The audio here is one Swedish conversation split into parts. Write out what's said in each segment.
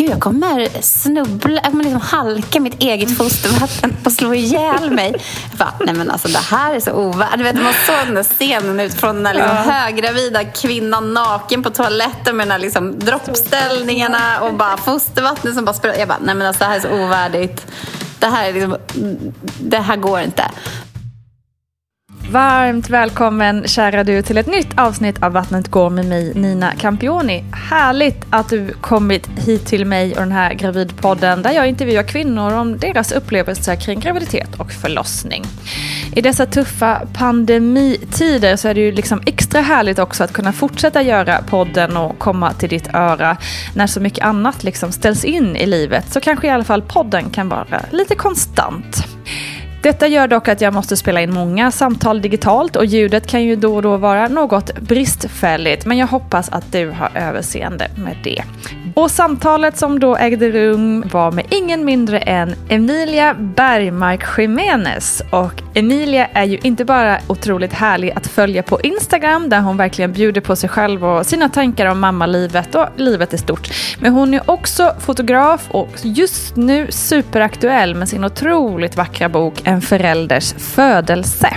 Gud, jag kommer snubbla, jag kommer liksom halka mitt eget fostervatten och slå ihjäl mig. Jag bara, nej men alltså det här är så ovärdigt. Man såg den där scenen utifrån den där liksom ja. höggravida kvinnan naken på toaletten med de här liksom droppställningarna och bara fostervattnet som bara spröt. Jag bara, nej men alltså det här är så ovärdigt. Det här, är liksom, det här går inte. Varmt välkommen kära du till ett nytt avsnitt av Vattnet går med mig Nina Campioni. Härligt att du kommit hit till mig och den här gravidpodden där jag intervjuar kvinnor om deras upplevelser kring graviditet och förlossning. I dessa tuffa pandemitider så är det ju liksom extra härligt också att kunna fortsätta göra podden och komma till ditt öra när så mycket annat liksom ställs in i livet så kanske i alla fall podden kan vara lite konstant. Detta gör dock att jag måste spela in många samtal digitalt och ljudet kan ju då och då vara något bristfälligt men jag hoppas att du har överseende med det. Och samtalet som då ägde rum var med ingen mindre än Emilia Bergmark Jiménez. Och Emilia är ju inte bara otroligt härlig att följa på Instagram där hon verkligen bjuder på sig själv och sina tankar om mammalivet och livet i stort. Men hon är också fotograf och just nu superaktuell med sin otroligt vackra bok en förälders födelse.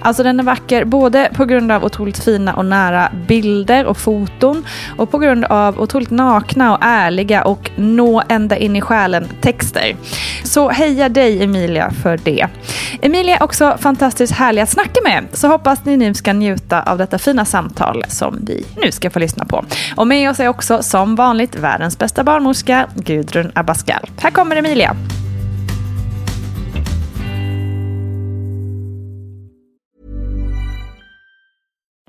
Alltså den är vacker både på grund av otroligt fina och nära bilder och foton och på grund av otroligt nakna och ärliga och nå ända in i själen texter. Så heja dig Emilia för det. Emilia är också fantastiskt härlig att snacka med så hoppas ni nu ska njuta av detta fina samtal som vi nu ska få lyssna på. Och med oss är också som vanligt världens bästa barnmorska Gudrun Abascal. Här kommer Emilia.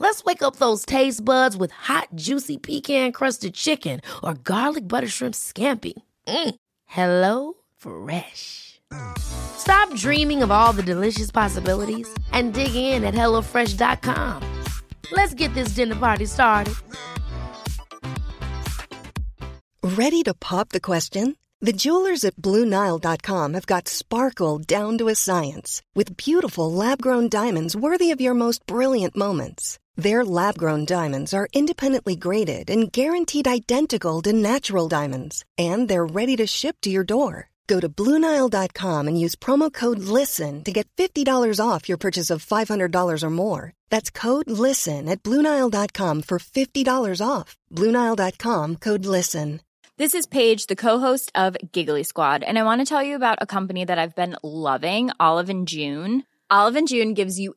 Let's wake up those taste buds with hot, juicy pecan crusted chicken or garlic butter shrimp scampi. Mm. Hello Fresh. Stop dreaming of all the delicious possibilities and dig in at HelloFresh.com. Let's get this dinner party started. Ready to pop the question? The jewelers at BlueNile.com have got sparkle down to a science with beautiful lab grown diamonds worthy of your most brilliant moments. Their lab grown diamonds are independently graded and guaranteed identical to natural diamonds, and they're ready to ship to your door. Go to Bluenile.com and use promo code LISTEN to get $50 off your purchase of $500 or more. That's code LISTEN at Bluenile.com for $50 off. Bluenile.com code LISTEN. This is Paige, the co host of Giggly Squad, and I want to tell you about a company that I've been loving Olive and June. Olive and June gives you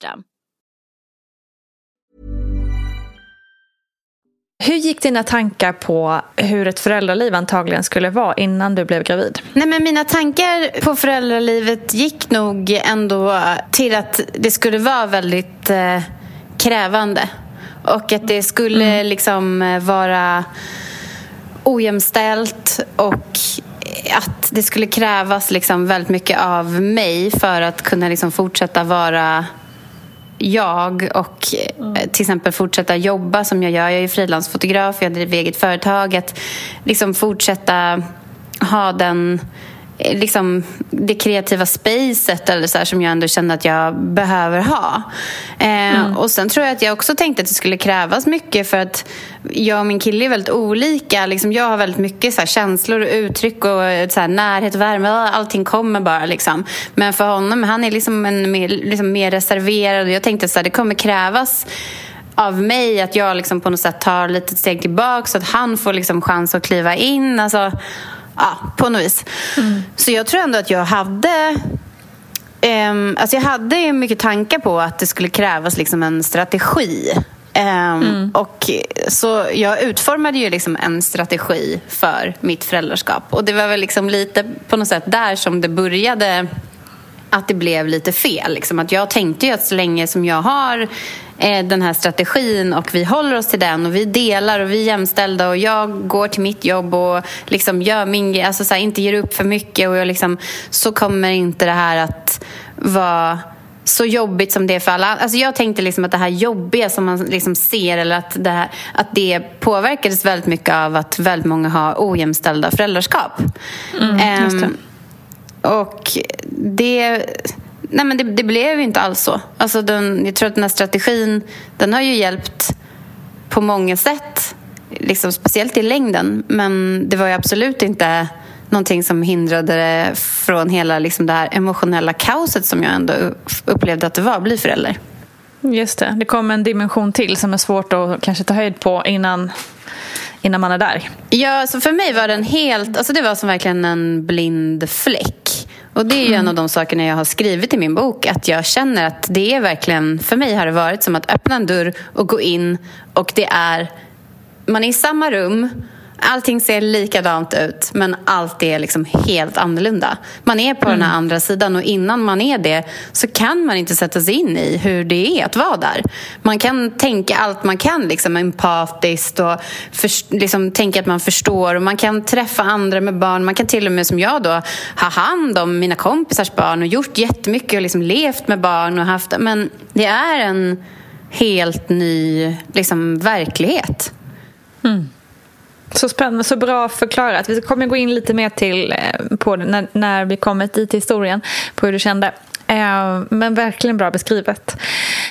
System. Hur gick dina tankar på hur ett föräldraliv antagligen skulle vara innan du blev gravid? Nej, men mina tankar på föräldralivet gick nog ändå till att det skulle vara väldigt eh, krävande. Och att det skulle mm. liksom eh, vara ojämställt och att det skulle krävas liksom väldigt mycket av mig för att kunna liksom fortsätta vara jag och mm. till exempel fortsätta jobba som jag gör. Jag är frilansfotograf, jag driver eget företag. Att liksom fortsätta ha den liksom, det kreativa spacet eller så här, som jag ändå kände att jag behöver ha. Eh, mm. Och Sen tror jag att jag också tänkte att det skulle krävas mycket för att jag och min kille är väldigt olika. Liksom, jag har väldigt mycket så här, känslor och uttryck och så här, närhet och värme. Allting kommer bara. Liksom. Men för honom, han är liksom, en, mer, liksom mer reserverad. Jag tänkte att det kommer krävas av mig att jag liksom på något sätt tar lite steg tillbaka så att han får liksom chans att kliva in. Alltså, ja, på något vis. Mm. Så jag tror ändå att jag hade um, alltså jag hade mycket tankar på att det skulle krävas liksom en strategi. Um, mm. och så jag utformade ju liksom en strategi för mitt föräldraskap. Och det var väl liksom lite på något sätt där som det började att det blev lite fel. Liksom. Att jag tänkte ju att så länge som jag har den här strategin och vi håller oss till den och vi delar och vi är jämställda och jag går till mitt jobb och liksom gör min alltså så här, inte ger upp för mycket och jag liksom, så kommer inte det här att vara så jobbigt som det är för alla. Alltså jag tänkte liksom att det här jobbiga som man liksom ser eller att det, här, att det påverkades väldigt mycket av att väldigt många har ojämställda föräldraskap. Mm, um, och det... Nej men det, det, blev ju inte alls så. Alltså den, jag tror att den här strategin den har ju hjälpt på många sätt. Liksom, speciellt i längden. Men det var ju absolut inte någonting som hindrade det från hela liksom, det här emotionella kaoset som jag ändå upplevde att det var att bli förälder. Just det, det kom en dimension till som är svårt att kanske ta höjd på innan innan man är där? Ja, så för mig var den helt, alltså det var som verkligen en blind fläck. Och det är ju en av de sakerna jag har skrivit i min bok. Att jag känner att det är verkligen, för mig har det varit som att öppna en dörr och gå in och det är, man är i samma rum Allting ser likadant ut, men allt är liksom helt annorlunda. Man är på mm. den här andra sidan och innan man är det så kan man inte sätta sig in i hur det är att vara där. Man kan tänka allt man kan liksom empatiskt och för, liksom, tänka att man förstår. Och man kan träffa andra med barn. Man kan till och med som jag då ha hand om mina kompisars barn och gjort jättemycket och liksom levt med barn. och haft Men det är en helt ny liksom, verklighet. Mm. Så spännande, så bra förklarat. Vi kommer gå in lite mer till eh, på det när, när vi kommer dit till historien, på hur du kände. Eh, men verkligen bra beskrivet.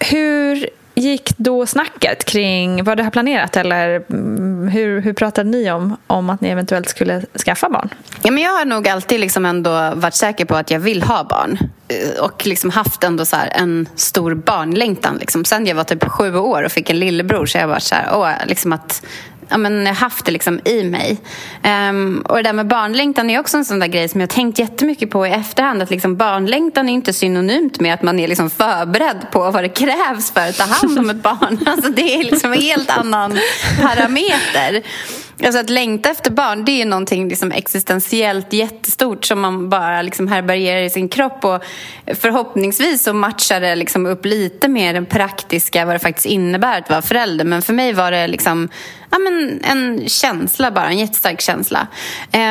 Hur gick då snacket kring vad du har planerat eller mm, hur, hur pratade ni om, om att ni eventuellt skulle skaffa barn? Ja, men jag har nog alltid liksom ändå varit säker på att jag vill ha barn eh, och liksom haft ändå så en stor barnlängtan. Liksom. Sen jag var typ sju år och fick en lillebror så jag var så här, åh, liksom att ja, men, haft det liksom i mig. Um, och det där med barnlängtan är också en sån där grej som jag tänkt jättemycket på i efterhand. Att liksom barnlängtan är inte synonymt med att man är liksom förberedd på vad det krävs för att ta hand om ett barn. Alltså, det är liksom en helt annan parameter. Alltså att längta efter barn det är någonting liksom existentiellt jättestort som man bara liksom härbärgerar i sin kropp. Och förhoppningsvis så matchar det liksom upp lite mer den praktiska, vad det faktiskt innebär att vara förälder. Men för mig var det liksom ja, men en känsla bara, en jättestark känsla.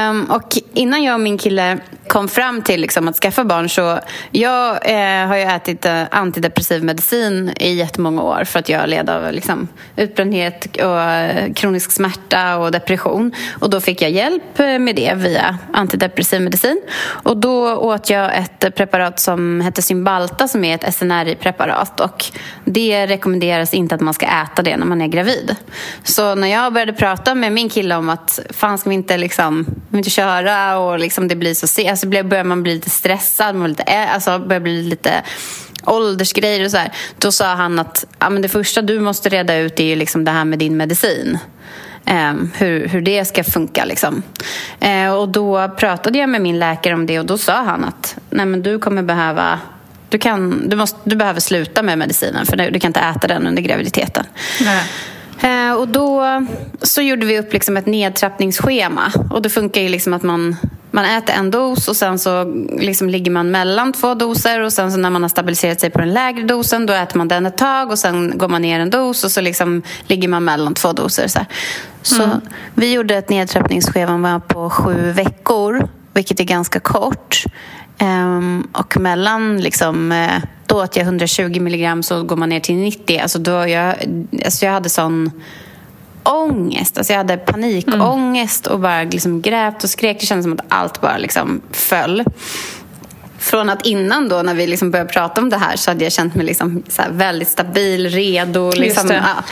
Um, och innan jag och min kille kom fram till liksom, att skaffa barn så jag eh, har ju ätit eh, antidepressiv medicin i jättemånga år för att jag led av liksom, utbrändhet och eh, kronisk smärta och depression. Och då fick jag hjälp eh, med det via antidepressiv medicin. Och då åt jag ett preparat som heter Cymbalta som är ett SNRI-preparat och det rekommenderas inte att man ska äta det när man är gravid. Så när jag började prata med min kille om att fan ska vi inte, liksom, vi inte köra och liksom det blir så sent, alltså börjar man bli lite stressad, man lite, alltså börjar bli lite åldersgrejer och så här. Då sa han att ja, men det första du måste reda ut är ju liksom det här med din medicin. Um, hur, hur det ska funka. Liksom. Uh, och Då pratade jag med min läkare om det och då sa han att Nej, men du kommer behöva du, kan, du, måste, du behöver sluta med medicinen för du kan inte äta den under graviditeten. Nej. Eh, och då så gjorde vi upp liksom ett nedtrappningsschema. Och det funkar ju liksom att man, man äter en dos och sen så liksom ligger man mellan två doser och sen så när man har stabiliserat sig på den lägre dosen då äter man den ett tag och sen går man ner en dos och så liksom ligger man mellan två doser. Så, så mm. vi gjorde ett nedtrappningsschema på sju veckor, vilket är ganska kort. Um, och mellan liksom, uh, då åt jag 120 milligram så går man ner till 90. Alltså då jag, alltså jag hade sån ångest. Alltså jag hade panikångest och bara liksom grät och skrek. Det kändes som att allt bara liksom föll. Från att innan då när vi liksom började prata om det här så hade jag känt mig liksom väldigt stabil, redo. Liksom, ja.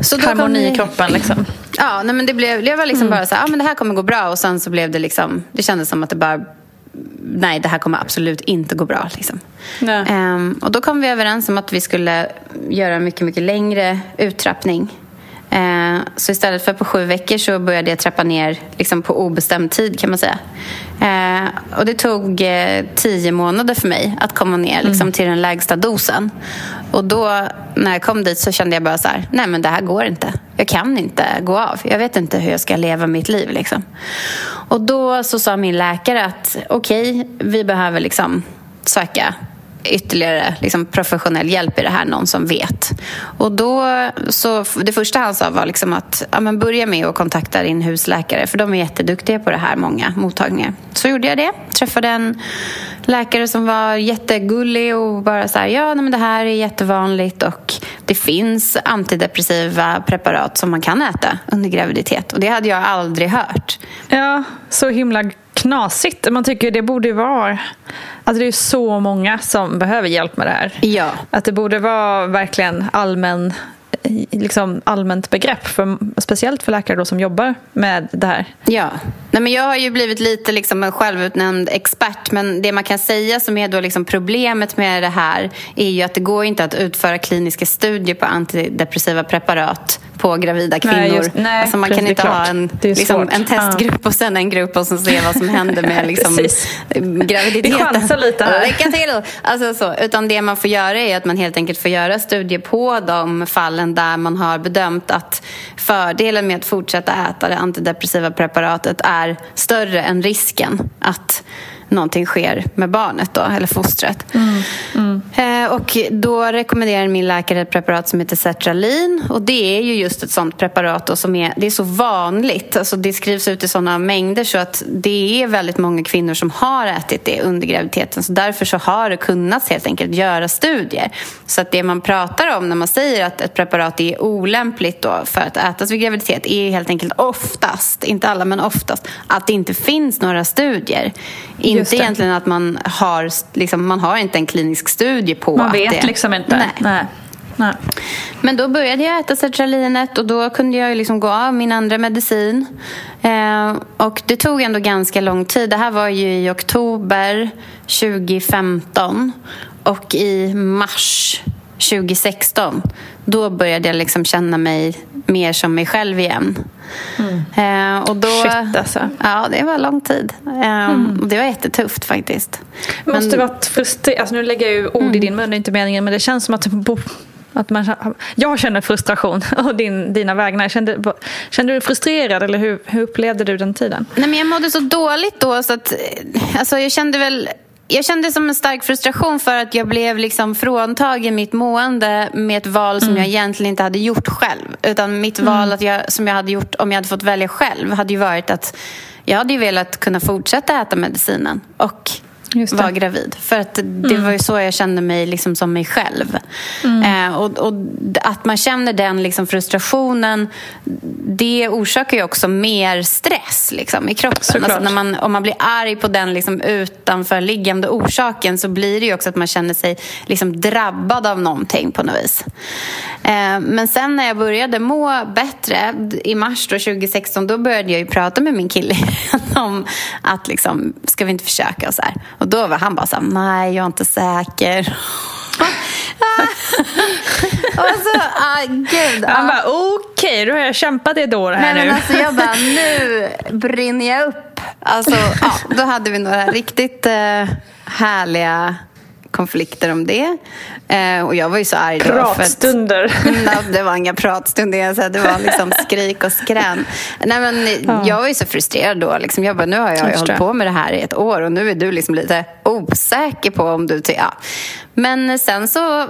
Så Harmoni i kroppen liksom. Ja, nej, men det blev, det var liksom mm. bara så här, ah, men det här kommer gå bra och sen så blev det liksom, det kändes som att det bara nej, det här kommer absolut inte gå bra. Liksom. Um, och då kom vi överens om att vi skulle göra en mycket, mycket längre uttrappning. Uh, så istället för på sju veckor så började jag trappa ner liksom på obestämd tid kan man säga. Uh, och det tog uh, tio månader för mig att komma ner liksom, mm. till den lägsta dosen. Och då när jag kom dit så kände jag bara så här, nej men det här går inte. Jag kan inte gå av. Jag vet inte hur jag ska leva mitt liv. Liksom. Och då så sa min läkare att okej, okay, vi behöver liksom söka ytterligare liksom, professionell hjälp i det här, någon som vet. Och då, så det första han sa var liksom att ja, men börja med att kontakta din husläkare för de är jätteduktiga på det här, många mottagningar. Så gjorde jag det. Träffade en läkare som var jättegullig och bara så här, ja men det här är jättevanligt och det finns antidepressiva preparat som man kan äta under graviditet och det hade jag aldrig hört. Ja, så himla knasigt. Man tycker det borde vara... Alltså det är så många som behöver hjälp med det här. Ja. Att det borde vara verkligen allmän liksom allmänt begrepp, för, speciellt för läkare då som jobbar med det här. Ja, Nej, men jag har ju blivit lite liksom en självutnämnd expert men det man kan säga som är då liksom problemet med det här är ju att det går inte att utföra kliniska studier på antidepressiva preparat på gravida kvinnor. Nej, just, nej, alltså man kan inte ha en, liksom, en testgrupp ja. och sen en grupp och så se vad som händer med liksom, graviditeten. Vi chansar lite här. Lycka till! Alltså, så. Utan det man får göra är att man helt enkelt får göra studier på de fallen där man har bedömt att fördelen med att fortsätta äta det antidepressiva preparatet är större än risken att någonting sker med barnet då, eller fostret. Mm. Mm. Eh, och då rekommenderar min läkare ett preparat som heter Sertralin. Och det är ju just ett sånt preparat då, som är, det är så vanligt. Alltså det skrivs ut i sådana mängder så att det är väldigt många kvinnor som har ätit det under graviditeten. Så därför så har det kunnat helt enkelt göra studier. Så att det man pratar om när man säger att ett preparat är olämpligt då för att ätas vid graviditet är helt enkelt oftast, inte alla men oftast, att det inte finns några studier inte egentligen att man har, liksom, man har inte en klinisk studie på man vet det... liksom inte. Nej. Nej. Nej. Men då började jag äta sertralinet och då kunde jag liksom gå av min andra medicin. Eh, och det tog ändå ganska lång tid. Det här var ju i oktober 2015 och i mars 2016 då började jag liksom känna mig mer som mig själv igen. Mm. Eh, och då, Shit alltså. Ja, det var lång tid. Eh, mm. Och det var jättetufft faktiskt. Det måste men, varit frustrerande. Alltså, nu lägger jag ju ord mm. i din mun, det är inte meningen. Men det känns som att att man, jag känner frustration och din, dina vägnar. Kände, kände du dig frustrerad eller hur, hur upplevde du den tiden? Nej, men jag mådde så dåligt då så att alltså, jag kände väl jag kände som en stark frustration för att jag blev liksom fråntagen mitt mående med ett val som mm. jag egentligen inte hade gjort själv. Utan mitt mm. val att jag, som jag hade gjort om jag hade fått välja själv hade ju varit att jag hade ju velat kunna fortsätta äta medicinen och var gravid. För att det mm. var ju så jag kände mig liksom som mig själv. Mm. Eh, och, och, att man känner den liksom frustrationen det orsakar ju också mer stress liksom, i kroppen. Alltså när man, om man blir arg på den liksom, utanförliggande orsaken så blir det ju också att man känner sig liksom, drabbad av någonting på något vis. Eh, men sen när jag började må bättre i mars då, 2016 då började jag ju prata med min kille om att liksom, ska vi inte försöka och så här. Och då var han bara så här, nej jag är inte säker. och så, ah, gud. Han bara, okej, okay, då har jag kämpat i ett år här Nej, nu. Men alltså, jag bara, nu brinner jag upp. Alltså, ja, då hade vi några riktigt uh, härliga konflikter om det. Eh, och jag var ju så arg då. Pratstunder. För att, det var inga pratstunder. det var liksom skrik och skrän. Nej, men ja. Jag var ju så frustrerad då. Liksom, jag bara, nu har jag, jag hållit på med det här i ett år och nu är du liksom lite osäker på om du... Ja. Men sen så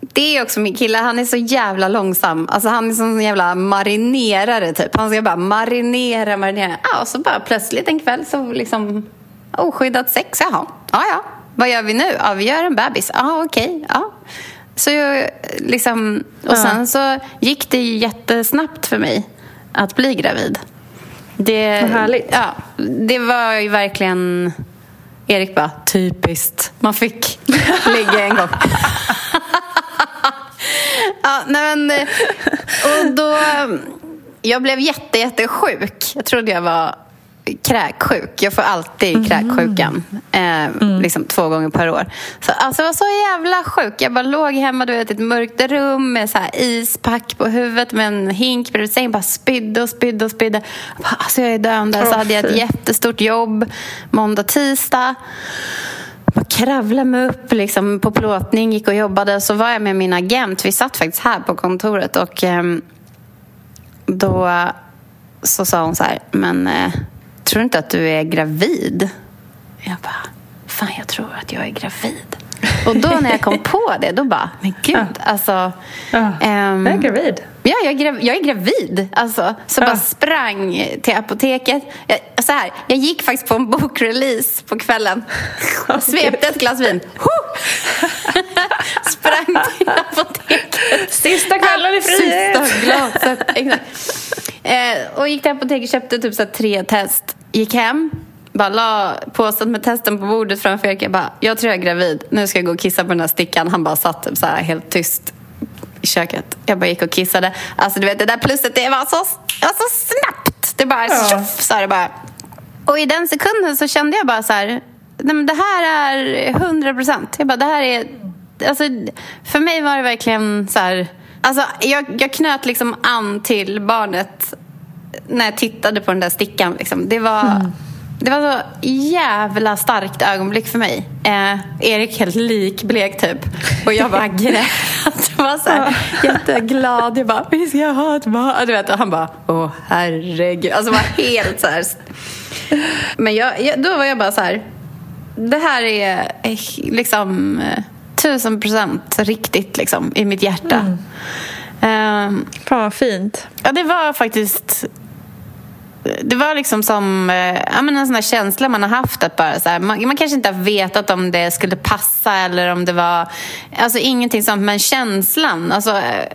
det är också min kille, han är så jävla långsam. Alltså han är som en jävla marinerare typ. Han ska bara marinera, marinera. Ja, och så bara plötsligt en kväll så liksom oskyddat sex, jaha. Ja, ja. Vad gör vi nu? Ja, vi gör en bebis. Ja, okej. Okay. Ja. Så jag, liksom, och sen så gick det jättesnabbt för mig att bli gravid. Det, Vad härligt. Ja, det var ju verkligen... Erik bara, typiskt. Man fick ligga en gång. ja, nej men, och då... Jag blev jätte, jättesjuk. Jag trodde jag var kräksjuk. Jag får alltid kräksjukan. Eh, Liksom två gånger per år. Så, alltså, jag var så jävla sjuk. Jag bara låg hemma du vet, i ett mörkt rum med så här ispack på huvudet med en hink bredvid sängen. Bara spydde och spydde och spydde. Jag bara, Alltså, jag är döende. Så Åh, hade jag ett jättestort jobb måndag, tisdag. Bara kravlade mig upp liksom, på plåtning, gick och jobbade. Så var jag med min agent. Vi satt faktiskt här på kontoret. Och ehm, då så sa hon så här, men eh, tror inte att du är gravid? Jag bara, fan jag tror att jag är gravid. Och då när jag kom på det, då bara, men gud, alltså. Ja. ehm, Jag är gravid. Ja, jag är, grav- jag är gravid. Alltså, så Ja. bara sprang till apoteket. Jag, så här, jag gick faktiskt på en bokrelease på kvällen. Svepte ett glas vin. Sprang till apoteket. Sista kvällen i frihet. Sista glaset. Exakt. Eh, och gick till apoteket köpte typ så tre test. Gick hem. Bara la påsen med testen på bordet framför Erik. Jag bara, jag tror jag är gravid. Nu ska jag gå och kissa på den här stickan. Han bara satt typ så här helt tyst i köket. Jag bara gick och kissade. Alltså du vet det där plusset det var så, var så snabbt. Det bara Ja. tjoff sa det bara. Och i den sekunden så kände jag bara så här. Nej, men det här är hundra procent. Jag bara det här är. Alltså, för mig var det verkligen så här. Alltså, jag, jag knöt liksom an till barnet när jag tittade på den där stickan. Liksom. Det var... Det var så jävla starkt ögonblick för mig. Eh, Erik helt likblek typ. Och jag bara grät. Jag var så här, jätteglad. Jag bara, vi ska ha ett barn. Du vet, och han bara, åh herregud. Alltså var helt så här. Men jag, jag, då var jag bara så här. Det här är eh, liksom eh, tusen procent riktigt liksom, i mitt hjärta. Ehm, Fan vad fint. Ja, det var faktiskt... Det var liksom som eh, ja, men en sån känsla man har haft. att bara så här, man, man kanske inte har vetat om det skulle passa eller om det var... Alltså ingenting sånt, men känslan. Alltså, eh,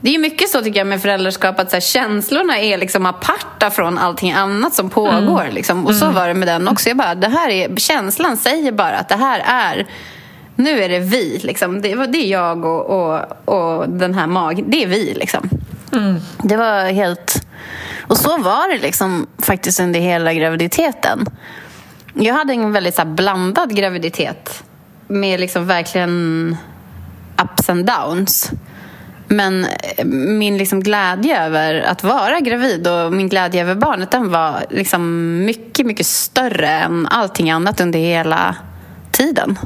det är mycket så tycker jag med föräldraskap att så här, känslorna är liksom aparta från allting annat som pågår. Liksom. Och så var det med den också. Jag bara, det här är, känslan säger bara att det här är nu är det vi. Liksom. Det, det är jag och, och, och den här magen. Det är vi. Liksom. Det var helt... Och så var det liksom faktiskt under hela graviditeten. Jag hade en väldigt så här, blandad graviditet med liksom verkligen ups and downs. Men eh, min liksom glädje över att vara gravid och min glädje över barnet den var liksom mycket, mycket större än allting annat under hela tiden.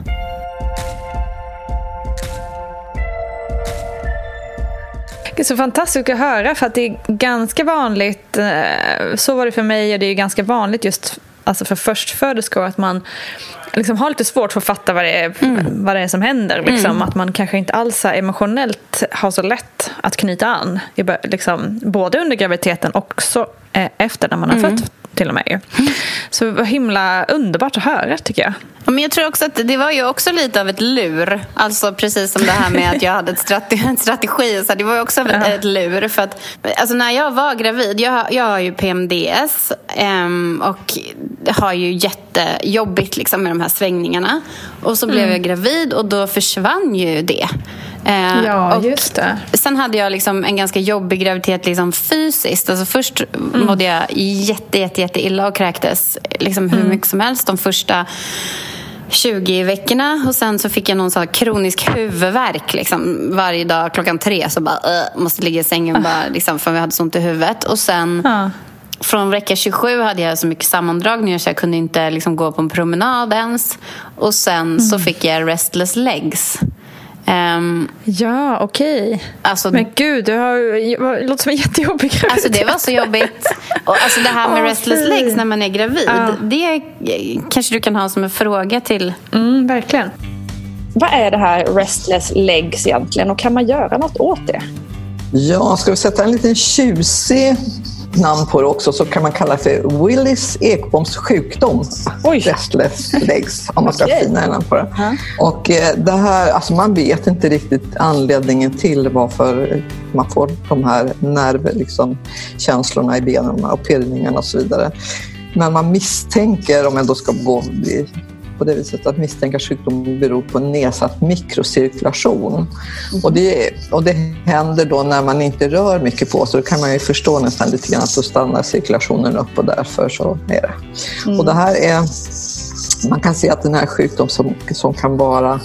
Det är så fantastiskt att höra för att det är ganska vanligt, eh, så var det för mig och det är ganska vanligt just alltså för förstföderskor att man liksom har lite svårt för att fatta vad det är, vad det är som händer. Liksom. Att man kanske inte alls emotionellt har så lätt att knyta an. Liksom, både under graviditeten och också eh, efter när man har fött till och med. ju. Så det var himla underbart att höra tycker jag. Ja, Men jag tror också att det var ju också lite av ett lur. Alltså precis som det här med att jag hade ett strategi. En strategi så det var ju också ett, ett lur. För att, alltså när jag var gravid, jag, jag har ju PMDS ehm, och har ju jättejobbigt liksom, med de här svängningarna. Och så blev jag gravid och då försvann ju det. Eh, och just det. Sen hade jag liksom en ganska jobbig graviditet liksom fysiskt. Alltså först Mm. mådde jag jätte, jätte, jätte illa och kräktes liksom Mm. hur mycket som helst de första 20 veckorna. Och sen så fick jag någon så här kronisk huvudvärk liksom, varje dag klockan tre. Så bara, äh, måste ligga i sängen bara, liksom, för jag hade så ont i huvudet. Och sen Ja. från vecka 27 hade jag så mycket sammandragningar så jag kunde inte liksom, gå på en promenad ens. Och sen så Mm. fick jag restless legs. Ehm, Ja, okej. alltså, Men gud, du har, det låter som en jättejobbig graviditet. Alltså det var så jobbigt. Och alltså det här med Åh, restless fy. legs när man är gravid. Ja. Det kanske du kan ha som en fråga till. Mm, verkligen. Vad är det här restless legs egentligen och kan man göra något åt det? Ja, ska vi sätta en liten tjusig namn på det också så kan man kalla för Willis Ekboms sjukdom. Restless legs, om man ska Okej. fina namn på det. Och eh, det här, alltså man vet inte riktigt anledningen till varför man får de här nervkänslorna liksom, känslorna i benen och pirrningarna och så vidare. Men man misstänker, om jag då ska gå på det viset att misstänka sjukdom beror på nedsatt mikrocirkulation. Och, det, och det händer då när man inte rör mycket på sig. Då kan man ju förstå nästan lite grann att då stannar cirkulationen upp och därför så är det. Och det här är man kan se att den här sjukdom som, som kan vara,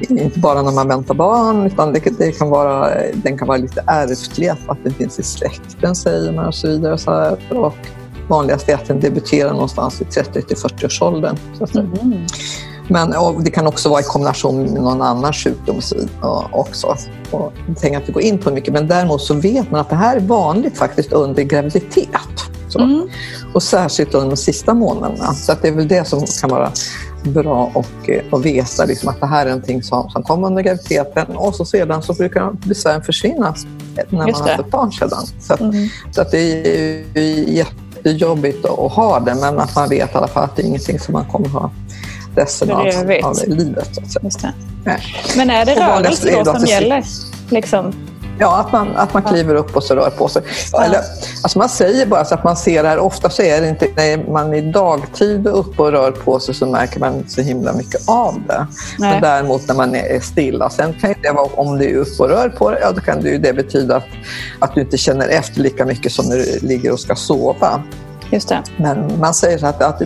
inte bara när man väntar barn, utan det, det kan vara, den kan vara lite ärftlig, att den finns i släkten säger man och så vidare. Och så här. Och vanligast är att den debuterar någonstans i 30 till 40-årsåldern. Så att säga. Men och det kan också vara i kombination med någon annan sjukdom och också. Och jag tänker inte gå in på mycket, men däremot så vet man att det här är vanligt faktiskt under graviditet. Så. Och särskilt under de sista månaderna. Så att det är väl det som kan vara bra och, eh, att veta liksom att det här är någonting som, som kommer under graviditeten och så sedan så brukar besvären försvinna när man har fått barn sedan. Så, att, så att det är ju jättejobbigt att ha det men att man vet i alla fall att det är ingenting som man kommer ha resten av, av livet. Men är det rörelse då som gäller? Liksom. Ja, att man, att man kliver upp och så rör på sig. Eller, alltså man säger bara så att man ser det här. Ofta så är det inte när man i dagtid är uppe och rör på sig så märker man inte så himla mycket av det. Nej. Men däremot när man är stilla. Sen kan det vara, om du är uppe och rör på dig, ja, då kan det ju det betyda att, att du inte känner efter lika mycket som när du ligger och ska sova. Just det. Men man säger så att, att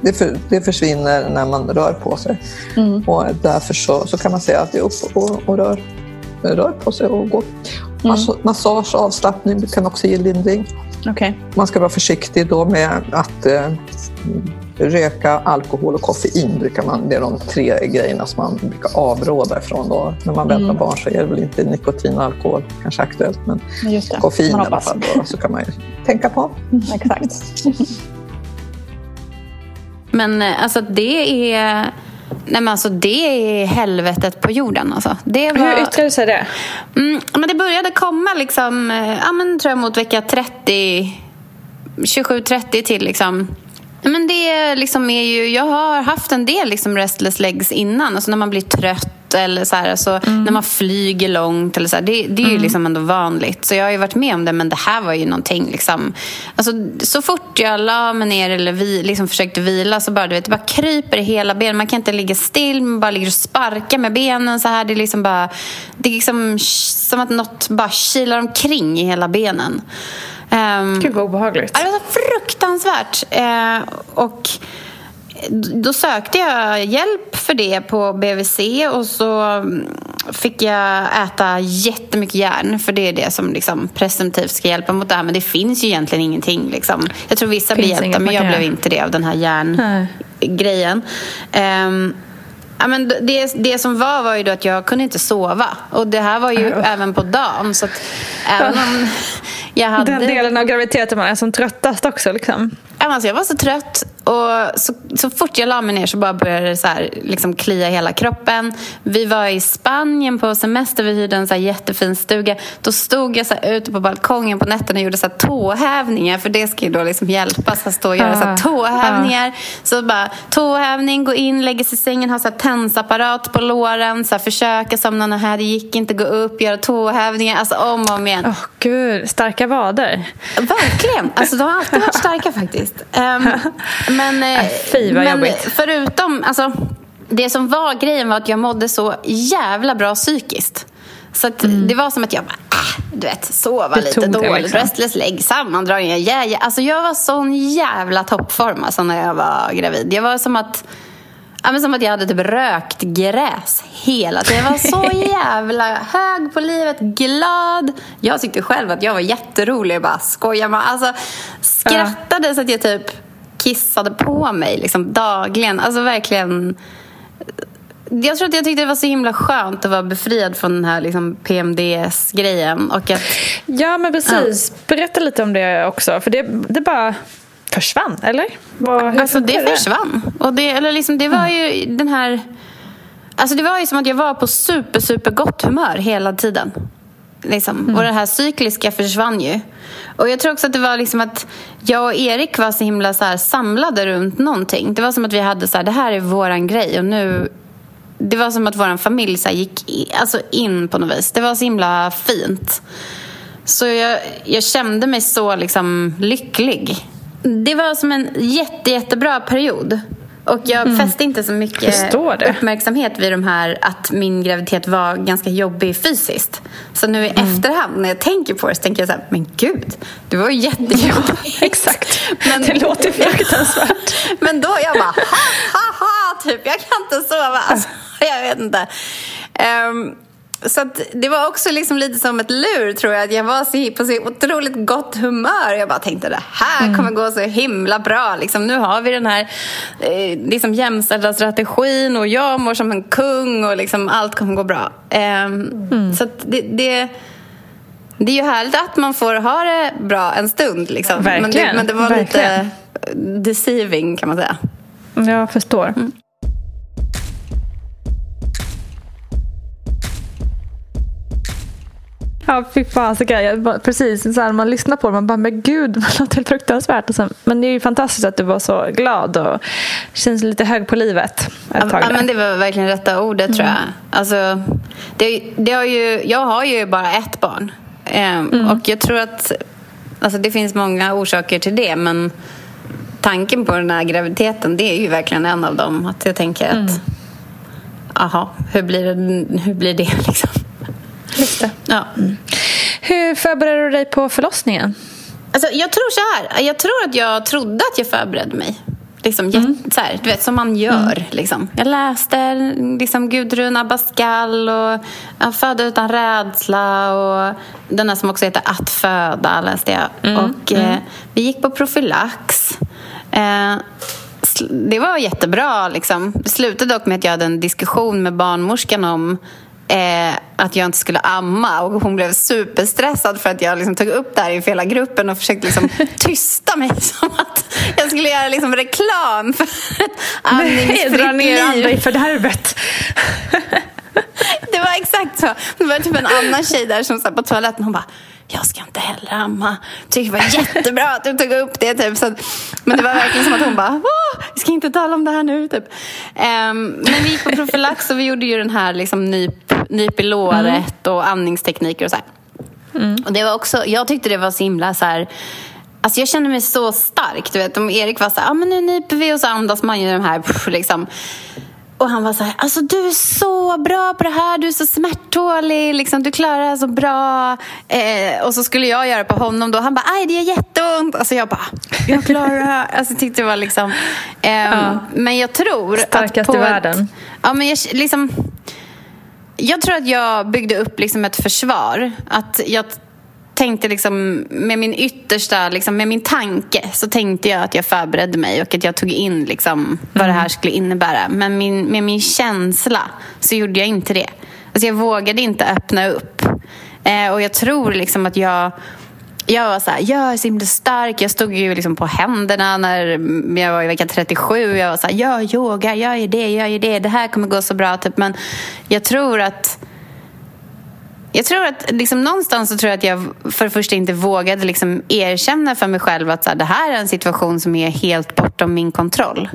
det, för, det försvinner när man rör på sig. Och därför så, så kan man säga att det är upp och, och rör, rör på sig och går. Mass- Massage, avslappning kan också ge lindring. Okej. Man ska vara försiktig då med att eh, röka, alkohol och koffein. Brukar man, det är de tre grejerna som man brukar avråda ifrån. Då. När man väntar barn så är det väl inte nikotin och alkohol kanske aktuellt, men koffein i alla fall. Då, så kan man ju tänka på. Exakt. Men eh, alltså det är... Nej men alltså det är helvetet på jorden alltså. Det var... Hur yttrade sig det? Mm, men det började komma liksom, eh, ja men tror jag mot vecka 30, 27-30 till liksom. Men det liksom är ju, jag har haft en del liksom restless legs innan. Alltså när man blir trött eller så här, alltså när man flyger långt. Eller så här, det, det är ju liksom ändå vanligt. Så jag har ju varit med om det, men det här var ju någonting liksom. Alltså, så fort jag la mig ner eller vi, liksom försökte vila så bara, du vet, det bara kryper i hela benen. Man kan inte ligga still, man bara ligger och sparkar med benen så här. Det är liksom bara, det är liksom som att något bara kilar omkring i hela benen. Ehm, Gud vad obehagligt. Ja, det var så fruktansvärt. Eh, och då sökte jag hjälp för det på BVC och så mm, fick jag äta jättemycket järn för det är det som liksom presumtivt ska hjälpa mot det här. Men det finns ju egentligen ingenting. Liksom. Jag tror vissa blir hjälpta men jag kan blev inte det av den här järngrejen. Ehm, Ja, men det, det som var var ju att jag kunde inte sova. Och det här var ju även på dagen. Så även om jag hade... Den delen av graviditeten man är som tröttast också. Liksom. Ja, Alltså jag var så trött och så, så fort jag la mig ner så bara började det så här, liksom klia hela kroppen. Vi var i Spanien på semester, vi hyrde en så här jättefin stuga. Då stod jag så här ute på balkongen på nätterna och gjorde så här tåhävningar för det ska ju då liksom hjälpa så att stå och göra så här tåhävningar. Så bara tåhävning, gå in, lägga sig i sängen, ha så här tensapparat på låren, så här, försöka somna någon här, det gick inte, gå upp, göra tåhävningar, alltså om och om igen. Åh gud, starka vader. Verkligen. Alltså, de har alltid varit starka faktiskt. Ehm, men eh, Äh, fy, vad men jobbigt. förutom... Alltså, det som var grejen var att jag mådde så jävla bra psykiskt. Så att det var som att jag bara, äh, du vet, sova lite dåligt, liksom. restless leg, sammandragningar, ja, ja. Alltså jag var sån jävla toppform alltså, när jag var gravid. Jag var som att, ja, men som att jag hade typ rökt gräs hela tiden. Jag var så jävla hög på livet, glad. Jag tyckte själv att jag var jätterolig, bara skojar man. Alltså skrattade så att jag typ kissade på mig liksom dagligen. Alltså verkligen jag tror att jag tyckte det var så himla skönt att vara befriad från den här liksom PMDS-grejen. Och att, Ja, men precis. Berätta lite om det också. För det, det bara försvann, eller? Vad, hur alltså det funkar försvann. Och det, eller liksom, det var ju den här... Alltså det var ju som att jag var på super, super gott humör hela tiden. Liksom. Och det här cykliska försvann ju. Och jag tror också att det var liksom att jag och Erik var så himla så här samlade runt någonting. Det var som att vi hade så här, det här är våran grej och nu det var som att vår familj så gick i, alltså in på något vis. Det var så himla fint. Så jag, jag kände mig så liksom lycklig. Det var som en jätte, jättebra period. Och jag fäste inte så mycket uppmärksamhet vid de här att min graviditet var ganska jobbig fysiskt. Så nu i efterhand när jag tänker på det så tänker jag så här, men gud, det var ju jättejobbigt. Exakt. Men, Det låter fruktansvärt. men då jag bara, ha, ha, ha, typ, jag kan inte sova. Alltså, jag vet inte. Ehm, så det var också liksom lite som ett lur tror jag. Att jag var så, på så otroligt gott humör. Jag bara tänkte det här kommer gå så himla bra. Liksom, nu har vi den här eh, liksom jämställda strategin och jag mår som en kung och liksom allt kommer gå bra. Ehm, Så att det, det, det är ju härligt att man får ha det bra en stund. Liksom. Men, det, men det var verkligen. lite deceiving kan man säga. Jag förstår. Ja, fy fasiken. Precis, så här, man lyssnar på det man bara, men gud, det låter fruktansvärt. Sen, men det är ju fantastiskt att du var så glad och känns lite hög på livet ett tag ja, men det var verkligen rätta ordet tror jag. Alltså, det, det har ju, jag har ju bara ett barn. Ehm, Och jag tror att alltså, det finns många orsaker till det. Men tanken på den här graviditeten, det är ju verkligen en av dem. Att jag tänker att, aha, hur blir det, hur blir det liksom? Det. Ja. Hur förbereder du dig på förlossningen? Alltså, jag tror så här. Jag tror att jag trodde att jag förberedde mig. Liksom, jätte- så här, du vet, som man gör. Liksom. Jag läste liksom, Gudrun Abascal och Föda utan rädsla och den här som också heter Att föda läste jag. och Eh, Vi gick på profylax. Eh, det var jättebra. Liksom. Det slutade dock med att jag hade en diskussion med barnmorskan om eh, att jag inte skulle amma och hon blev superstressad för att jag liksom tog upp det här inför hela gruppen och försökte liksom tysta mig som att jag skulle göra liksom reklam för ett dra andningsfritt ner andra i fördärvet. Det var exakt så. Det var typ en annan tjej där som satt på toaletten hon bara jag ska inte heller amma. Tycker det var jättebra att du tog upp det. Typ. Så att, men det var verkligen som att hon bara, Åh, vi ska inte tala om det här nu. Typ. Ehm, men vi gick på profylax och vi gjorde ju den här liksom, nyp, nyp i låret och andningstekniker och så här. Och det var också, jag tyckte det var så himla så här, Alltså jag kände mig så stark. Du vet, om Erik var så här, ah, men nu nyper vi och så andas man ju de här pff, liksom. Och han var så här, alltså du är så bra på det här, du är så smärttålig, liksom, du klarar det här så bra. Eh, och så skulle jag göra på honom då, han bara, aj det gör jätteont. Alltså jag bara, jag klarar det här. Alltså jag tyckte det var liksom, ehm, men jag tror Starkast att på i världen. Ett, ja men jag liksom, jag tror att jag byggde upp liksom ett försvar. Att jag tänkte liksom med min yttersta, liksom med min tanke så tänkte jag att jag förberedde mig och att jag tog in liksom vad det här skulle innebära. Men min, med min känsla så gjorde jag inte det. Alltså jag vågade inte öppna upp. Eh, och jag tror liksom att jag jag var så här, jag är så himla stark. Jag stod ju liksom på händerna när jag var i vecka 37. Jag var så här, jag yoga, jag gör det, jag gör det. Det här kommer gå så bra. Typ. Men jag tror att jag tror att liksom, någonstans så tror jag att jag för det första inte vågade liksom, erkänna för mig själv att så här, det här är en situation som är helt bortom min kontroll.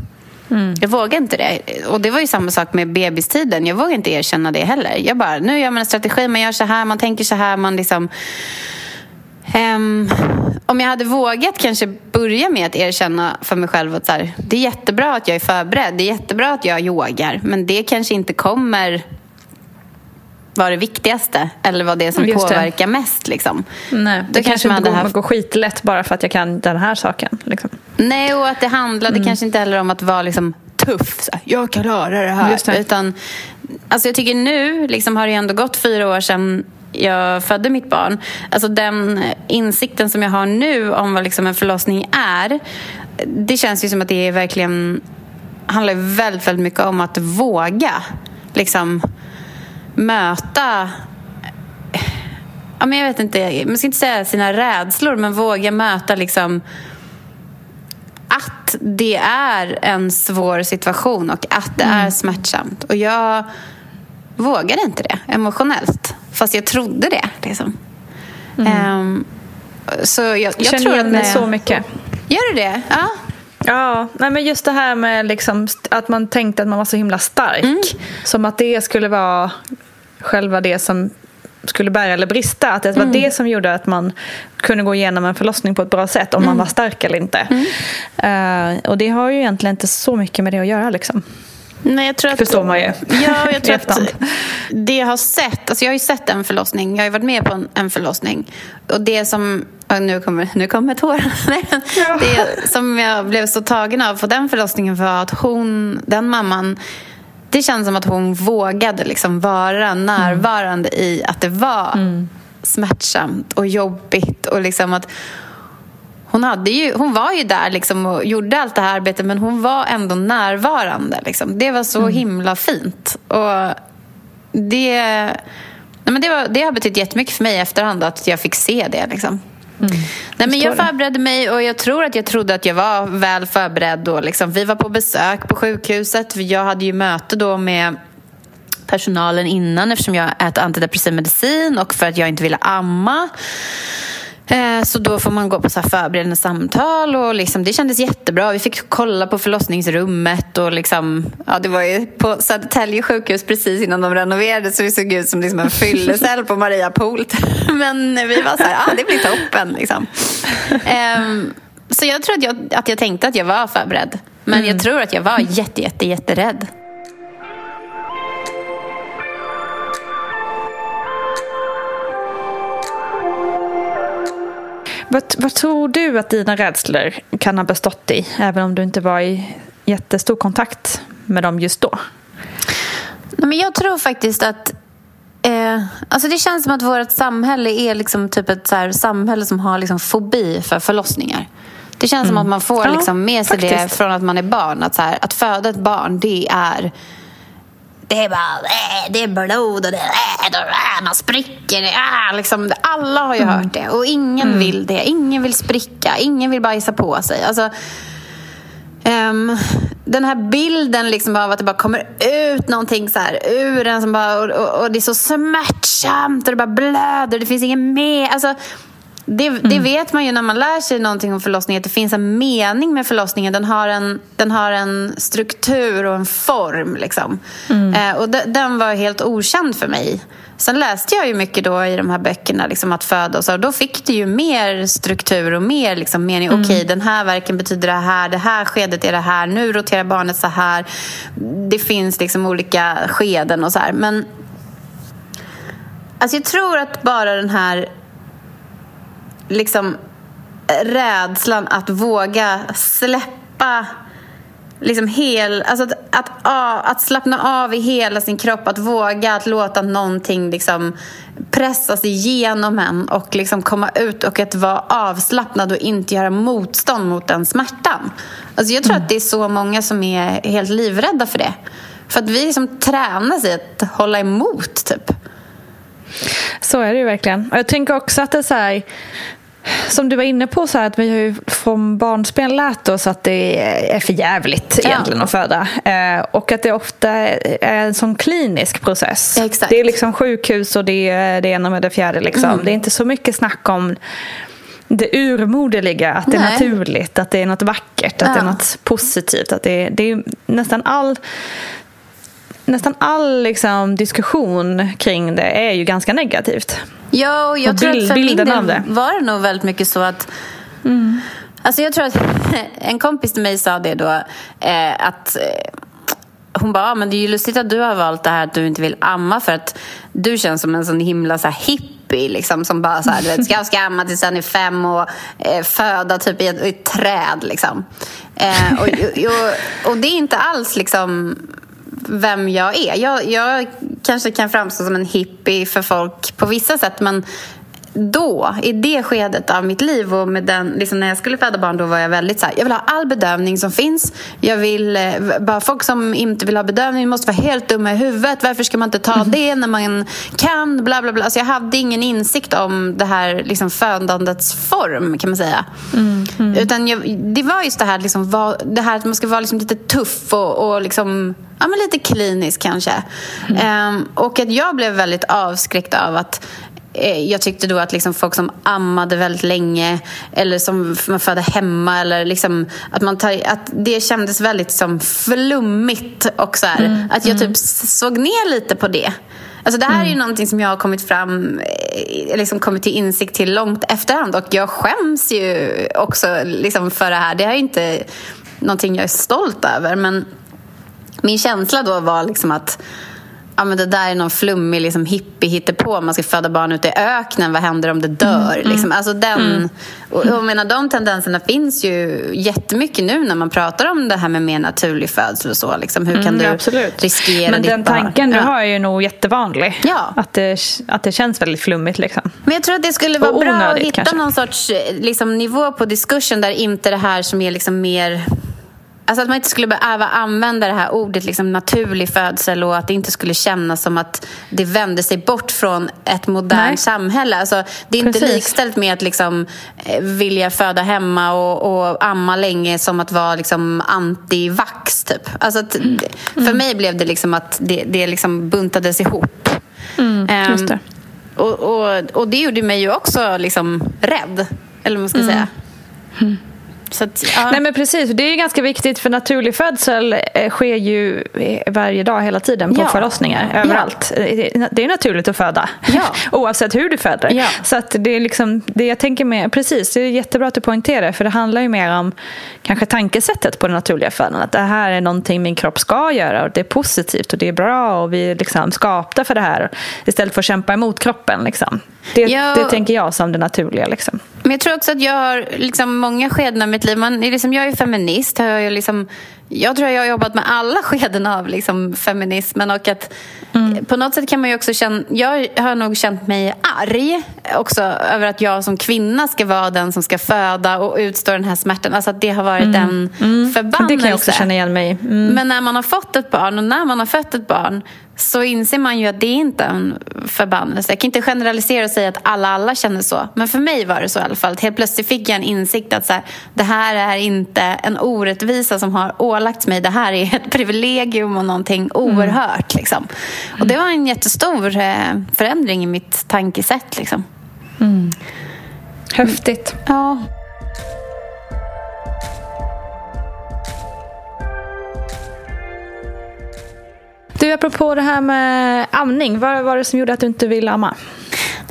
Jag vågade inte det. Och det var ju samma sak med bebistiden. Jag vågade inte erkänna det heller. Jag bara, nu gör man en strategi, man gör så här, man tänker så här, man liksom... Ehm, om jag hade vågat kanske börja med att erkänna för mig själv att så här, det är jättebra att jag är förberedd, det är jättebra att jag yogar, men det kanske inte kommer vara det viktigaste eller vad det är som Just det. påverkar mest. Liksom. Nej, Då det kanske man inte går, haft- går skitlätt bara för att jag kan den här saken. Liksom. Nej, och att det handlade Mm. kanske inte heller om att vara liksom tuff. Så här, jag klarar det här. Det. Utan, alltså jag tycker nu liksom har det ändå gått fyra år sedan jag födde mitt barn. Alltså den insikten som jag har nu om vad liksom en förlossning är. Det känns ju som att det är verkligen handlar väldigt, väldigt mycket om att våga liksom möta ja, men jag vet inte, man ska inte säga sina rädslor men våga möta liksom att det är en svår situation och att det är smärtsamt. Och jag vågade inte det emotionellt. Fast jag trodde det. Liksom. Ehm, så jag, jag tror igen att när så jag- mycket. Gör du det? Ja. Ja, nej men just det här med liksom att man tänkte att man var så himla stark. Mm. Som att det skulle vara själva det som skulle bära eller brista. Att det Mm. var det som gjorde att man kunde gå igenom en förlossning på ett bra sätt. Om man Mm. var stark eller inte. Eh, och det har ju egentligen inte så mycket med det att göra. Liksom. Nej, jag tror att, Förstår man ju. Ja, jag tror att det jag har sett, alltså jag har ju sett en förlossning, jag har ju varit med på en, en förlossning. Och det som, nu kommer, nu kommer tårarna. Det som jag blev så tagen av på den förlossningen var att hon, den mamman, det känns som att hon vågade liksom vara närvarande i att det var smärtsamt och jobbigt och liksom att hon, hade ju, hon var ju där liksom och gjorde allt det här arbetet men hon var ändå närvarande. Liksom. Det var så Mm. himla fint. Och det, nej men det, var, det har betytt jättemycket för mig i efterhand att jag fick se det. Liksom. Nej, men jag förberedde mig och jag tror att jag trodde att jag var väl förberedd. Och liksom, vi var på besök på sjukhuset. Jag hade ju möte då med personalen innan eftersom jag äter antidepressiv medicin och för att jag inte ville amma. Eh, Så då får man gå på så förberedande samtal och liksom, det kändes jättebra. Vi fick kolla på förlossningsrummet och liksom, ja, det var ju på Södertälje sjukhus precis innan de renoverade så det såg ut som liksom en fyllecell på Mariapol. Men vi var så här, ja det blir toppen liksom. Ehm, Så jag tror att jag, att jag tänkte att jag var förberedd. Men jag tror att jag var jätte, jätte, jätterädd. Vad, vad tror du att dina rädslor kan ha bestått i? Även om du inte var i jättestor kontakt med dem just då. Nej, men jag tror faktiskt att eh, alltså det känns som att vårt samhälle är liksom typ ett så här samhälle som har liksom fobi för förlossningar. Det känns som att man får Ja, liksom med sig det faktiskt. från att man är barn. Att, så här, att föda ett barn, det är... Det är bara äh, det är blod och det är, äh, äh, man spricker. Äh, liksom, alla har ju hört det. Och ingen vill det. Ingen vill spricka. Ingen vill bajsa på sig. Alltså, Ehm, den här bilden liksom av att det bara kommer ut någonting så här ur en som bara, och, och, och det är så smärtsamt och det bara blöder, det finns ingen med. Alltså, det, det vet man ju när man lär sig någonting om förlossning, att det finns en mening med förlossningen. Den har en, den har en struktur och en form. Liksom. Eh, och de, den var helt okänd för mig. Sen läste jag ju mycket då i de här böckerna, liksom att föda och så. Och då fick det ju mer struktur och mer liksom mening. Okej, den här verken betyder det här, det här skedet är det här, nu roterar barnet så här. Det finns liksom olika skeden och så här. Men alltså jag tror att bara den här liksom rädslan att våga släppa liksom hel, alltså att, att, att slappna av i hela sin kropp, att våga att låta någonting liksom pressas igenom en och liksom komma ut och att vara avslappnad och inte göra motstånd mot den smärtan. Alltså jag tror att det är så många som är helt livrädda för det. För att vi liksom tränas i att hålla emot, typ. Så är det ju verkligen. Och jag tänker också att det är så här, som du var inne på, så här, att vi har ju från barnsben lärt oss att det är för jävligt Ja. egentligen att föda. Eh, och att det ofta är en sån klinisk process. Ja, exakt. Det är liksom sjukhus och det är det ena med det fjärde. Liksom. Mm. Det är inte så mycket snack om det urmoderliga, att det är naturligt, att det är något vackert, att det Ja. är något positivt. Att det, är, det är nästan all Nästan all liksom, diskussion kring det är ju ganska negativt. Ja, och jag Och tror bild- att för min del det. var det nog väldigt mycket så att Alltså jag tror att en kompis till mig sa det då eh, att eh, hon bara, "Ah, men det är ju lustigt att du har valt det här att du inte vill amma för att du känns som en sån himla så här, hippie liksom som bara så här, du vet, ska, ska amma tills den är fem och eh, föda typ i ett, i ett träd liksom. Eh, och, och, och det är inte alls liksom vem jag är. Jag, jag kanske kan framstå som en hippie för folk på vissa sätt men då, i det skedet av mitt liv och med den, liksom när jag skulle föda barn, då var jag väldigt så här, jag vill ha all bedövning som finns. Jag vill, eh, bara folk som inte vill ha bedövning måste vara helt dumma i huvudet. Varför ska man inte ta det när man kan? Bla, bla, bla. Alltså jag hade ingen insikt om det här liksom födandets form, kan man säga. Utan jag, det var just det här, liksom, var, det här att man ska vara liksom lite tuff och, och liksom, ja, men lite klinisk kanske. Ehm, och att jag blev väldigt avskräckt av att jag tyckte då att liksom folk som ammade väldigt länge eller som man födde hemma eller liksom att, man tar, att det kändes väldigt som flummigt och så här, att jag typ såg ner lite på det. Alltså det här är ju någonting som jag har kommit fram, eh, liksom kommit till insikt till långt efterhand och jag skäms ju också liksom för det här. Det är inte någonting jag är stolt över men min känsla då var liksom att ja, men det där är någon flummig liksom, hippie på man ska föda barn ute i öknen. Vad händer om det dör? Liksom. Alltså den, och, och, jag menar, de tendenserna finns ju jättemycket nu när man pratar om det här med mer naturlig födsel och så. Liksom. Hur kan Mm, du absolut. riskera Men ditt den barn? tanken du Ja. har är ju nog jättevanlig. Ja. Att, det, att det känns väldigt flummigt. Liksom. Men jag tror att det skulle vara Och bra att hitta kanske. någon sorts eh, liksom, nivå på diskursen där inte det här som är liksom mer... Alltså att man inte skulle behöva använda det här ordet liksom naturlig födsel och att det inte skulle kännas som att det vänder sig bort från ett modernt Nej. samhälle. Alltså, det är inte Precis. likställt med att liksom, eh, vilja föda hemma och, och amma länge som att vara liksom, anti-vax. Typ. Alltså att, För mig blev det liksom att det, det liksom buntades ihop. Just det. och, och, och det gjorde mig ju också liksom rädd, eller vad man ska säga. Att, ja. Nej men precis, det är ganska viktigt för naturlig födsel eh, sker ju eh, varje dag hela tiden på Ja. förlossningar överallt. Eh, det- är naturligt att föda Ja. oavsett hur du föder. Ja. Så att det är liksom, det jag tänker med, precis, det är jättebra att du poängterar för det handlar ju mer om kanske tankesättet på det naturliga födandet. Att det här är någonting min kropp ska göra och det är positivt och det är bra och vi är liksom skapta för det här istället för att kämpa emot kroppen. Liksom. Det, Ja. det tänker jag som det naturliga. Liksom. Men jag tror också att jag har liksom många skeden mitt liv. Man, är liksom, jag är feminist. Jag, är liksom, jag tror jag har jobbat med alla skeden av liksom, feminismen. Och att, På något sätt kan man ju också känna... Jag har nog känt mig arg också över att jag som kvinna ska vara den som ska föda och utstå den här smärtan. Alltså att det har varit en förbannelse. Det kan jag också känna igen mig. Mm. Men när man har fått ett barn och när man har fött ett barn så inser man ju att det inte är en förbannelse. Jag kan inte generalisera och säga att alla alla känner så. Men för mig var det så i alla fall. Helt plötsligt fick jag en insikt att så här, det här är inte en orättvisa som har ålagts mig. Det här är ett privilegium och någonting oerhört. Liksom. Och det var en jättestor eh, förändring i mitt tankesätt. Liksom. Häftigt. Ja. Du, apropå det här med amning, vad var det som gjorde att du inte ville amma?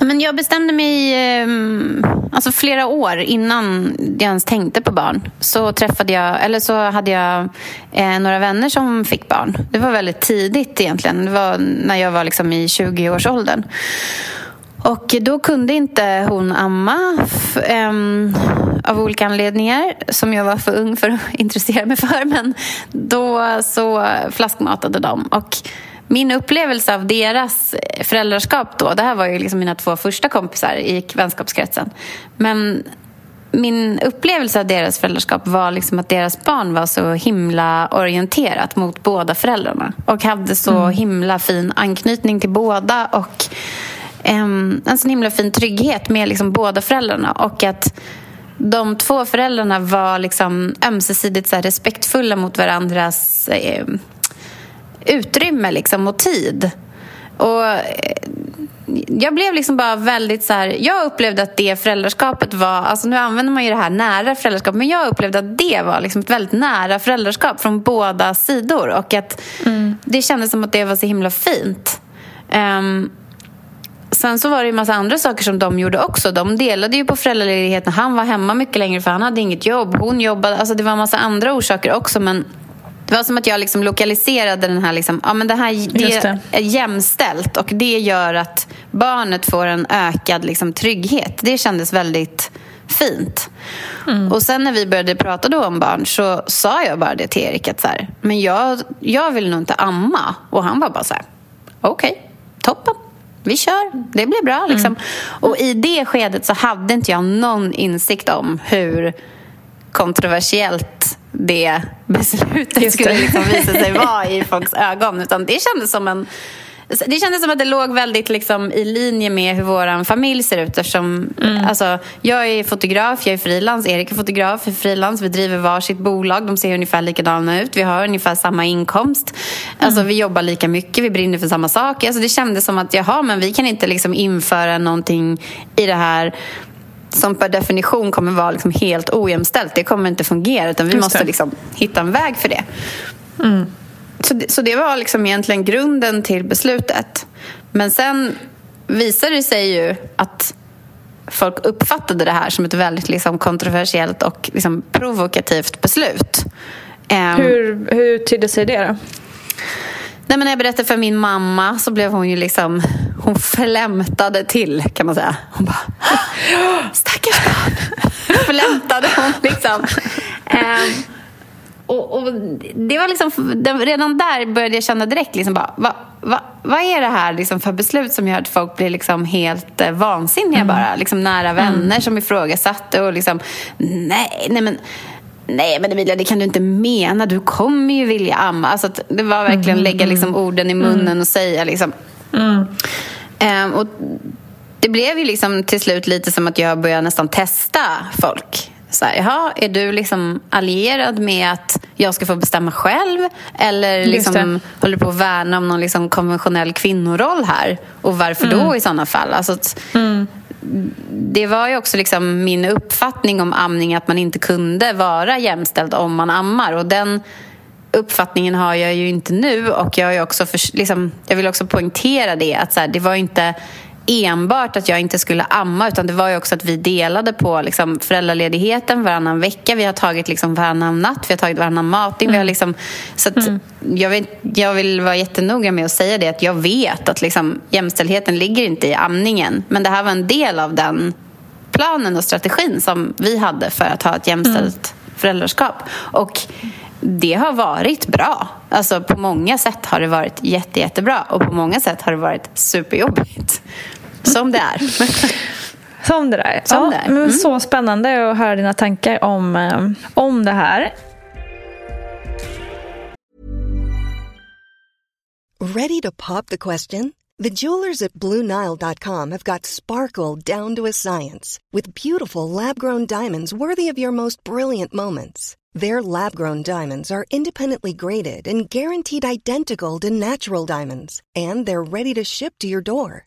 Men jag bestämde mig ehm, alltså flera år innan jag ens tänkte på barn. Så träffade jag, eller så hade jag eh, några vänner som fick barn. Det var väldigt tidigt egentligen. Det var när jag var liksom i 20-årsåldern. Och då kunde inte hon amma ehm, av olika anledningar som jag var för ung för att intressera mig för. Men då så flaskmatade de. Och min upplevelse av deras föräldraskap då, det här var ju liksom mina två första kompisar i vänskapskretsen. Men min upplevelse av deras föräldraskap var liksom att deras barn var så himla orienterat mot båda föräldrarna och hade så himla fin anknytning till båda och em, en sån himla fin trygghet med liksom båda föräldrarna och att de två föräldrarna var liksom ömsesidigt så respektfulla mot varandras eh, utrymme liksom, och tid. Och eh, jag blev liksom bara väldigt så här, jag upplevde att det föräldraskapet var, alltså nu använder man ju det här nära föräldraskap, men jag upplevde att det var liksom ett väldigt nära föräldraskap från båda sidor och att det kändes som att det var så himla fint. Ehm, Sen så var det en massa andra saker som de gjorde också. De delade ju på föräldraledigheten. Han var hemma mycket längre för han hade inget jobb. Hon jobbade. Alltså det var en massa andra orsaker också. Men det var som att jag liksom lokaliserade den här... Liksom, ja, men det här det det. är jämställt och det gör att barnet får en ökad liksom, trygghet. Det kändes väldigt fint. Och sen när vi började prata då om barn så sa jag bara det till Erik att så här, men jag, jag vill nog inte amma. Och han var bara så här, okej, toppen. vi kör, det blir bra. Liksom. Och i det skedet så hade inte jag någon insikt om hur kontroversiellt det beslutet det. skulle liksom visa sig vara i folks ögon. Utan det kändes som en det kändes som att det låg väldigt liksom, i linje med hur vår familj ser ut. Eftersom, alltså, jag är fotograf, jag är frilans, Erik är fotograf, är frilans. Vi driver varsitt bolag, de ser ungefär likadana ut. Vi har ungefär samma inkomst. Alltså, vi jobbar lika mycket, vi brinner för samma sak. Alltså, det kändes som att jaha, men vi kan inte liksom, införa någonting i det här som per definition kommer vara liksom helt ojämställt. Det kommer inte fungera, utan vi Just måste liksom hitta en väg för det. Så, det. så det var liksom egentligen grunden till beslutet. Men sen visade det sig ju att folk uppfattade det här som ett väldigt liksom kontroversiellt och liksom provokativt beslut. Ehm, Hur, hur tydde sig det då? Nej, men när jag berättade för min mamma så blev hon ju liksom... Hon flämtade till, kan man säga. Hon bara... Stackars barn! flämtade hon liksom. Ehm, och, och det var liksom, redan där började jag känna direkt, liksom bara, va, va, vad är det här liksom för beslut som gör att folk blir liksom helt eh, vansinniga bara? Liksom nära vänner som ifrågasatte och liksom, nej, nej men Nej men Emilia, det kan du inte mena. Du kommer ju vilja amma. Alltså det var verkligen lägga liksom orden i munnen och säga liksom. Ehm, och det blev ju liksom till slut lite som att jag började nästan testa folk. Så här, jaha, är du liksom allierad med att jag ska få bestämma själv? Eller liksom, håller du på att värna om någon liksom konventionell kvinnoroll här? Och varför då i sådana fall? Alltså att, det var ju också liksom min uppfattning om amning att man inte kunde vara jämställd om man ammar. Och den uppfattningen har jag ju inte nu. Och jag, har ju också för, liksom, jag vill också poängtera det. att så här, Det var ju inte enbart att jag inte skulle amma utan det var ju också att vi delade på liksom, föräldraledigheten varannan vecka. Vi har tagit liksom, varannan natt, vi har tagit varannan matning. Vi har liksom, så att jag, vill, jag vill vara jättenoga med att säga det att jag vet att liksom, jämställdheten ligger inte i amningen. Men det här var en del av den planen och strategin som vi hade för att ha ett jämställt föräldraskap. Och det har varit bra. Alltså på många sätt har det varit jätte, jättebra och på många sätt har det varit superjobbigt. Som det är. Som det där. Som ja, det är. Men Mm. Så spännande att höra dina tankar om, eh, om det här. Ready to pop the question? The jewelers at BlueNile.com have got sparkle down to a science with beautiful lab grown diamonds worthy of your most brilliant moments. Their lab grown diamonds are independently graded and guaranteed identical to natural diamonds, and they're ready to ship to your door.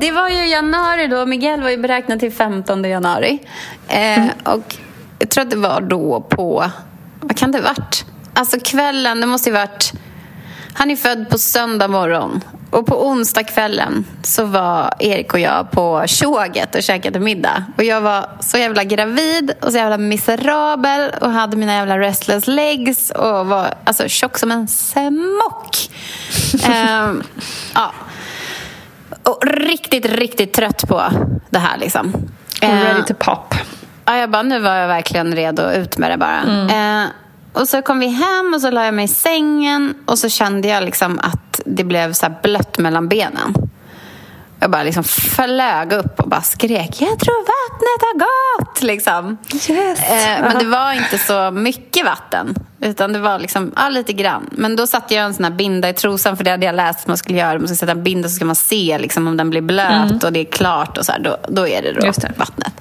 Det var ju januari då. Miguel var ju beräknad till 15 januari. Eh, och jag tror att det var då på... Vad kan det ha varit? Alltså kvällen, det måste ju varit... Han är född på söndag morgon. Och på onsdag kvällen så var Erik och jag på tjoget och käkade middag. Och jag var så jävla gravid och så jävla miserabel och hade mina jävla restless legs och var alltså tjock som en smock. um, ja. Och riktigt, riktigt trött på det här liksom. Ready to pop. Ja, jag bara, nu var jag verkligen redo ut med det bara. Mm. Eh, och så kom vi hem och så la jag mig i sängen och så kände jag liksom att det blev så blött mellan benen. Jag bara liksom flög upp och bara skrek Jag tror vattnet har gått! Liksom. Yes. Eh, men det var inte så mycket vatten. Utan det var liksom, ja, lite grann. Men då satte jag en sån här binda i trosan för det hade jag läst att man skulle göra. Man ska sätta en binda så ska man se liksom, om den blir blöt Mm. och det är klart. och så här, då, då är det då det. vattnet.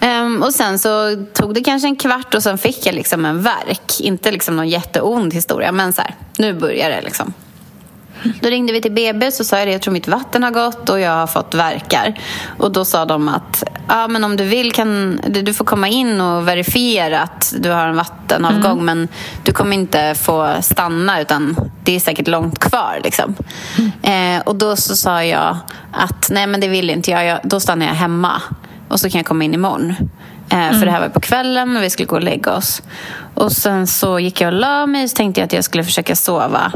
Ehm, och sen så tog det kanske en kvart och sen fick jag liksom en verk. Inte liksom någon jätteond historia, men så här, nu börjar det liksom. Då ringde vi till BB så sa jag det, jag tror mitt vatten har gått och jag har fått verkar. Och då sa de att ja, men om du vill kan du får komma in och verifiera att du har en vattenavgång men du kommer inte få stanna utan det är säkert långt kvar. Liksom. Eh, och då så sa jag att nej men det vill inte jag, jag då stannar jag hemma och så kan jag komma in imorgon. Eh, För det här var på kvällen och vi skulle gå och lägga oss. Och sen så gick jag och la mig och tänkte jag att jag skulle försöka sova.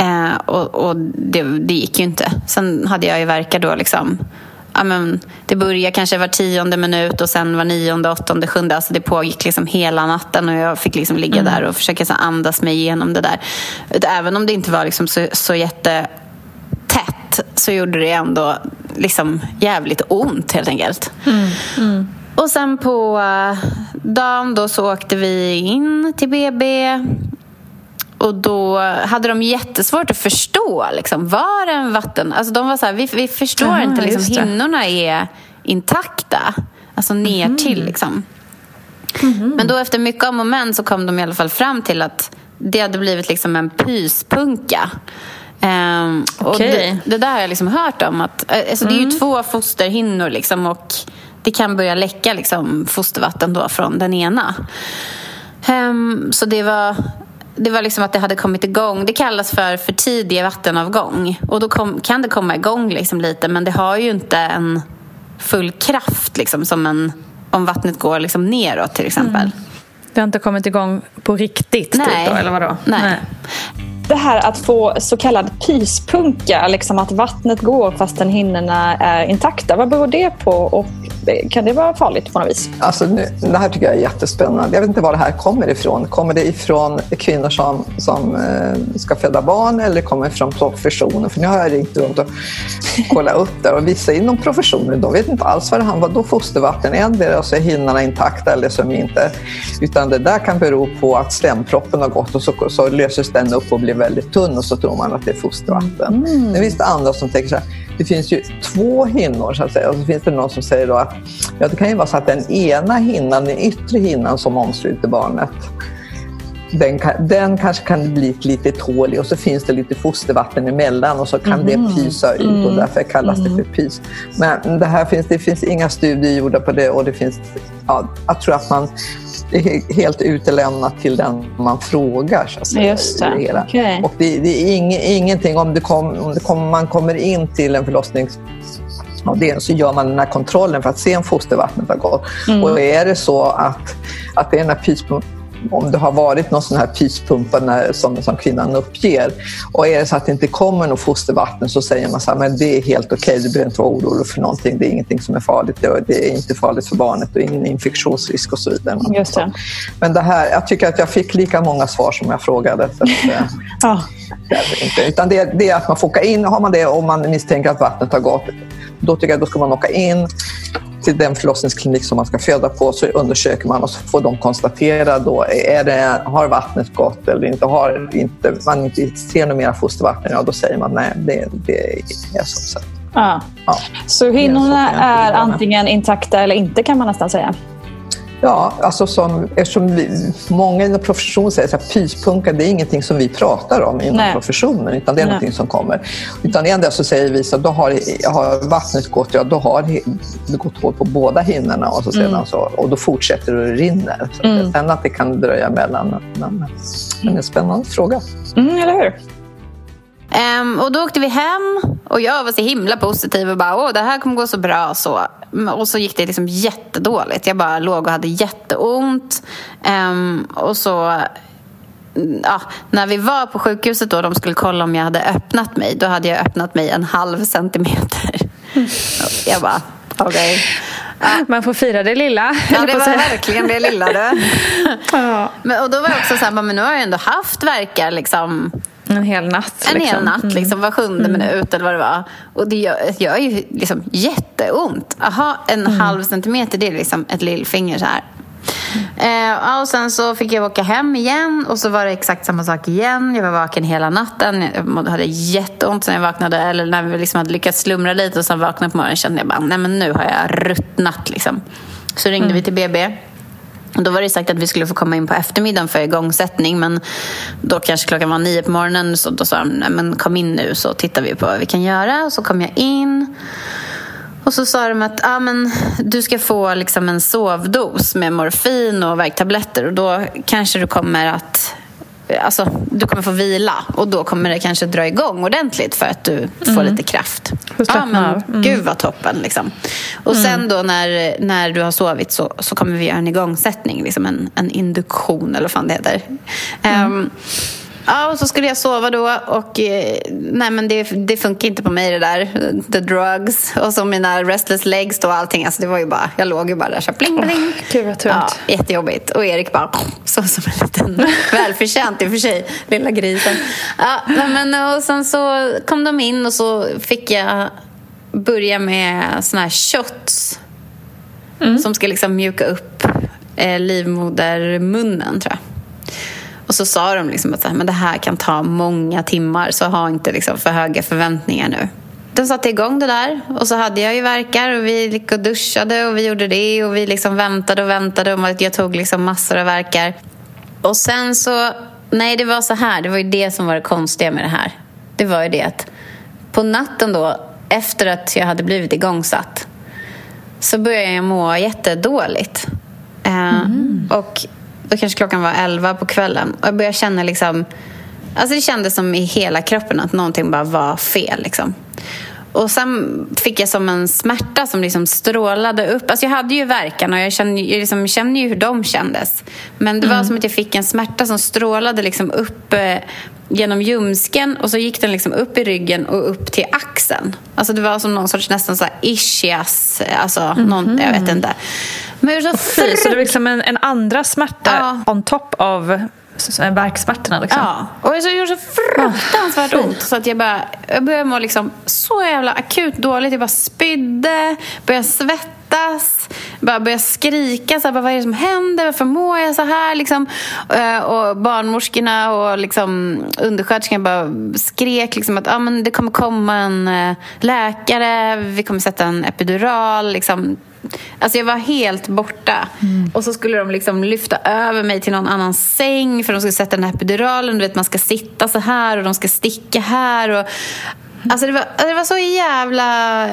Eh, och och det, det gick ju inte. Sen hade jag ju verkar då liksom... Ja, men det började kanske var tionde minut och sen var nionde, åttonde, sjunde. Alltså det pågick liksom hela natten och jag fick liksom ligga där och försöka så andas mig igenom det där. Även om det inte var liksom så, så jättetätt så gjorde det ändå liksom jävligt ont helt enkelt. Och sen på eh, dagen då så åkte vi in till BB. Och då hade de jättesvårt att förstå. Liksom, var det en vatten... Alltså de var så här, vi, vi förstår Aha, inte. Liksom, hinnorna är intakta. Alltså ner till liksom. Men då efter mycket om och men så kom de i alla fall fram till att det hade blivit liksom en pyspunka. Ehm, och Okej. det, det där har jag liksom hört om. Att, eh, alltså Det är ju två fosterhinnor liksom, och det kan börja läcka liksom, fostervatten då från den ena. Ehm, så det var, det var liksom att det hade kommit igång. Det kallas för för tidig vattenavgång. Och då kom, kan det komma igång liksom lite men det har ju inte en full kraft liksom, som en, om vattnet går liksom neråt till exempel. Det har inte kommit igång på riktigt typ Nej. då, eller vadå? Nej. Det här att få så kallad pyspunka, liksom att vattnet går fastän hinnorna är intakta. Vad beror det på och kan det vara farligt på något vis? Alltså, nu, det här tycker jag är jättespännande. Jag vet inte var det här kommer ifrån. Kommer det ifrån kvinnor som, som eh, ska föda barn eller kommer det från professionen? För nu har jag ringt runt och kollat upp där och vissa inom professionen de vet inte alls vad det handlar om. Vadå fostervatten? Endera så är hinnorna intakta eller så är de inte. Utan det där kan bero på att slemproppen har gått och så, så löses den upp och blir väldigt tunn och så tror man att det är fostervatten. Mm. Sen finns det andra som tänker så här, det finns ju två hinnor så att säga. Och så finns det någon som säger då att ja, det kan ju vara så att den ena hinnan, den yttre hinnan som omsluter barnet, den, kan, den kanske kan bli lite tålig och så finns det lite fostervatten emellan och så kan det pysa ut och därför kallas det för pys. Men det, här finns, det finns inga studier gjorda på det och det finns, ja, jag tror att man är he- helt utelämnat till den man frågar. Så att säga, Just det. hela. Okej. Och det, det är ing, ingenting om, det kom, om det kom, man kommer in till en förlossningsavdelning så gör man den här kontrollen för att se om fostervattnet har gått. Och är det så att, att det är den här om det har varit någon sån här pyspumpa när, som, som kvinnan uppger. Och är det så att det inte kommer något fostervatten så säger man så här, men det är helt okej, okay, du behöver inte vara orolig för någonting, det är ingenting som är farligt, det är inte farligt för barnet och ingen infektionsrisk och så vidare. Just det. Men det här, jag tycker att jag fick lika många svar som jag frågade. Så att, eh, ja. inte. Utan det, det, är att man får åka in, har man det om man misstänker att vattnet har gått, då tycker jag då ska man åka in till den förlossningsklinik som man ska föda på så undersöker man och så får de konstatera då, är det, har vattnet gått eller inte. Har inte, man inte ser något mer fostervatten, ja då säger man nej, det, det är så. så. Ja. Ja. Så hinnorna är antingen intakta eller inte kan man nästan säga? Ja, alltså som, eftersom vi, många inom professionen säger att pyspunka det är ingenting som vi pratar om inom Nej. professionen, utan det är Nej. någonting som kommer. Utan ändå så säger vi att då har, har vattnet gått, ja då har det gått hål på båda hinnorna och, så sedan mm. så, och då fortsätter det och rinner. Så mm. Sen att det kan dröja mellan, men, men det är en spännande fråga. Mm, eller hur? Um, och då åkte vi hem och jag var så himla positiv och bara åh det här kommer gå så bra. Så. Och så gick det liksom jättedåligt. Jag bara låg och hade jätteont. Um, och så ja, när vi var på sjukhuset och de skulle kolla om jag hade öppnat mig, då hade jag öppnat mig en halv centimeter. Jag bara, okej. Okay. Ja. Man får fira det lilla. Ja, det var verkligen det lilla. Du. Ja. Men, och då var jag också så här, men nu har jag ändå haft verkar liksom en hel natt? En liksom. hel natt, mm. liksom, var sjunde mm. minut eller vad det var. Och det gör, gör ju liksom jätteont. Aha, en mm. halv centimeter, det är liksom ett lillfinger så här. Eh, och sen så fick jag åka hem igen och så var det exakt samma sak igen. Jag var vaken hela natten. Jag hade jätteont sen jag vaknade. Eller när vi liksom hade lyckats slumra lite och sen vaknade på morgonen kände jag bara, nej men nu har jag ruttnat liksom. Så ringde mm. vi till BB. Då var det sagt att vi skulle få komma in på eftermiddagen för igångsättning men då kanske klockan var nio på morgonen så då sa de men kom in nu så tittar vi på vad vi kan göra. Och så kom jag in och så sa de att ah, men, du ska få liksom en sovdos med morfin och värktabletter och då kanske du kommer att alltså, du kommer få vila och då kommer det kanske dra igång ordentligt för att du får mm. lite kraft. Ja, men, mm. Gud vad toppen. Liksom. Och mm. sen då när, när du har sovit så, så kommer vi göra en igångsättning, liksom en, en induktion eller vad fan det heter. Um, Ja, och så skulle jag sova då och eh, nej men det, det funkar inte på mig det där. The drugs och så mina restless legs då och allting. Alltså det var ju bara, jag låg ju bara där så pling pling. Oh, Gud vad tungt. Ja, jättejobbigt. Och Erik bara så som en liten, välförtjänt i och för sig, lilla grisen. Ja, men och sen så kom de in och så fick jag börja med såna här shots. Mm. Som ska liksom mjuka upp eh, livmodermunnen tror jag. Och så sa de liksom att men det här kan ta många timmar så ha inte liksom för höga förväntningar nu. De satte igång det där och så hade jag ju verkar och vi gick och duschade och vi gjorde det och vi liksom väntade och väntade och jag tog liksom massor av verkar. Och sen så, nej det var så här, det var ju det som var det konstiga med det här. Det var ju det att på natten då, efter att jag hade blivit igångsatt så började jag må jättedåligt. Mm. Uh, och då kanske klockan var elva på kvällen. Och jag började känna liksom... Alltså det kändes som i hela kroppen att någonting bara var fel. Liksom. Och sen fick jag som en smärta som liksom strålade upp. Alltså jag hade ju verkan och jag kände, jag liksom kände ju hur de kändes. Men det var mm. som att jag fick en smärta som strålade liksom upp eh, genom ljumsken och så gick den liksom upp i ryggen och upp till axeln. Alltså det var som någon sorts nästan så här ischias, alltså mm -hmm. någon, jag vet inte. Men så, fy, så det var liksom en, en andra smärta ja. on top av värksmärtorna. Liksom. Ja, och det gjorde så fruktansvärt ont. Så att jag, bara, jag började må liksom så jävla akut dåligt. Jag bara spydde, började svettas, bara började skrika. Så här, bara, vad är det som händer? Varför mår jag så här? Liksom. Eh, och barnmorskorna och liksom, undersköterskorna bara skrek liksom, att ah, men det kommer komma en eh, läkare, vi kommer sätta en epidural. Liksom Alltså jag var helt borta. Mm. Och så skulle de liksom lyfta över mig till någon annan säng för de skulle sätta den här epiduralen. Du vet, man ska sitta så här och de ska sticka här. Och... Alltså det var, det var så jävla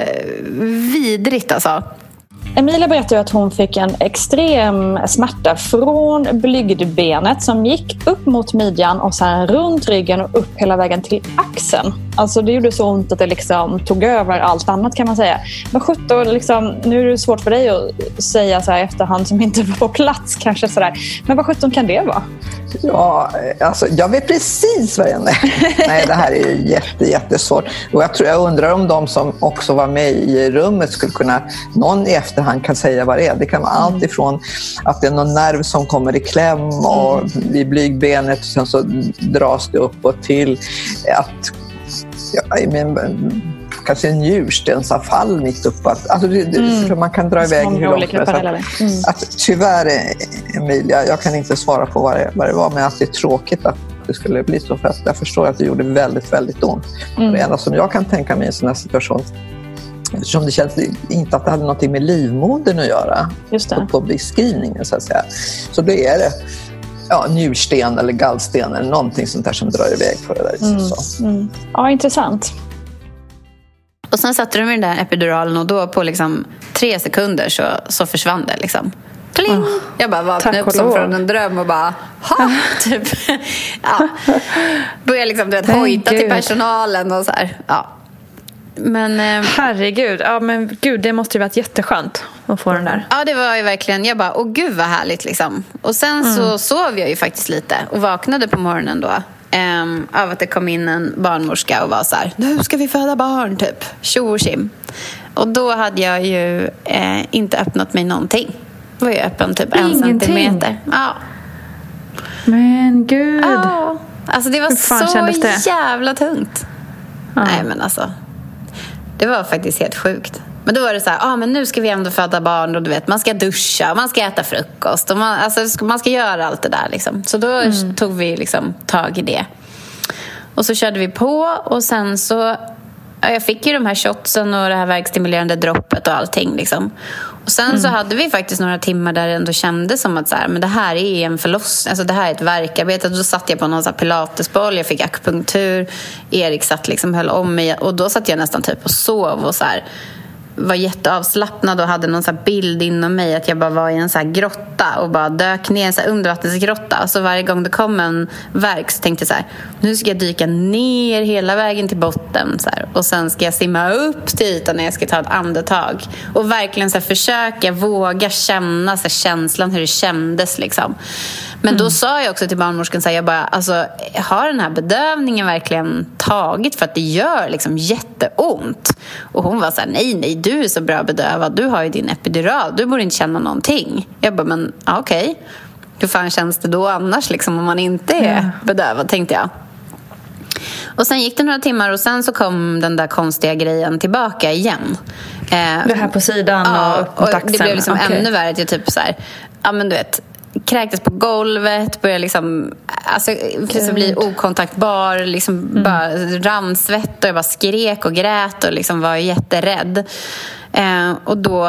vidrigt alltså. Emilia berättar att hon fick en extrem smärta från blygdbenet som gick upp mot midjan och sen runt ryggen och upp hela vägen till axeln. Alltså det gjorde så ont att det liksom tog över allt annat kan man säga. Men sjutton, liksom, nu är det svårt för dig att säga så här i efterhand som inte var på plats kanske sådär. Men vad sjutton kan det vara? Ja, alltså, jag vet precis vad det är. Nej, det här är jätte, jättesvårt. Och jag, tror, jag undrar om de som också var med i rummet skulle kunna, någon i efterhand kan säga vad det är. Det kan vara allt ifrån att det är någon nerv som kommer i kläm och vid blygbenet och sen så dras det uppåt till att ja, i min, kanske en njurstensavfall mitt uppe. Alltså det, det, Man kan dra iväg hur långt som helst. Mm. Att, tyvärr, Emilia, jag kan inte svara på vad det, vad det var, men att det är tråkigt att det skulle bli så. För att jag förstår att det gjorde väldigt, väldigt ont. Mm. Det enda som jag kan tänka mig i en sån här situation Eftersom det känns inte att det hade något med livmodern att göra på, på beskrivningen så att säga. Så då är det ja, njursten eller gallsten eller någonting sånt där som drar iväg på det där. Mm. Så. Mm. Ja, intressant. Och sen satte de den där epiduralen och då på liksom tre sekunder så, så försvann det. Liksom. Pling! Oh, jag bara vaknade upp som från en dröm och bara ha! typ. ja. Började liksom, du vet, hojta till personalen och så här. Ja. Men, eh, Herregud, ja, men gud, det måste ju varit jätteskönt att få den där. Ja, det var ju verkligen. Jag bara, åh gud vad härligt liksom. Och sen mm. så sov jag ju faktiskt lite och vaknade på morgonen då. Um, av att det kom in en barnmorska och var så här, nu ska vi föda barn, typ. Tjo och tjim. Och då hade jag ju eh, inte öppnat mig någonting. Då var jag öppen typ Ingenting. en centimeter. Ja. Men gud. Ja. Alltså det var så jävla tungt. Ja. Nej men alltså. Det var faktiskt helt sjukt. Men då var det så här, ah, men nu ska vi ändå föda barn och du vet, man ska duscha, man ska äta frukost och man, alltså, man ska göra allt det där. Liksom. Så då mm. tog vi liksom tag i det. Och så körde vi på och sen så ja, jag fick ju de här shotsen och det här verkstimulerande droppet och allting. Liksom. Och sen mm. så hade vi faktiskt några timmar där det ändå kändes som att så här, men det här är en förlossning, alltså det här är ett verkarbete. Då satt jag på någon så pilatesboll, jag fick akupunktur, Erik satt liksom höll om mig och då satt jag nästan typ och sov och så här, var jätteavslappnad och hade någon så bild inom mig att jag bara var i en så grotta och bara dök ner i en så undervattensgrotta. Så varje gång det kom en verk så tänkte jag så här, nu ska jag dyka ner hela vägen till botten så här, och sen ska jag simma upp till ytan när jag ska ta ett andetag. Och verkligen så här, försöka våga känna så här, känslan, hur det kändes liksom. Men mm. då sa jag också till barnmorskan så här, jag bara, alltså, har den här bedövningen verkligen tagit för att det gör liksom jätteont? Och hon var så här, nej, nej, du är så bra bedövad, du har ju din epidural, du borde inte känna någonting. Jag bara, men okej. Okay. Hur fan känns det då annars liksom, om man inte är mm. bedövad, tänkte jag. Och sen gick det några timmar och sen så kom den där konstiga grejen tillbaka igen. Eh, det här på sidan ja, och upp mot axeln? det blev liksom okay. ännu värre. Jag typ så här, ja men du vet, kräktes på golvet, började liksom, alltså, liksom bli okontaktbar, liksom mm. bara rann svett och jag bara skrek och grät och liksom var jätterädd. Eh, och då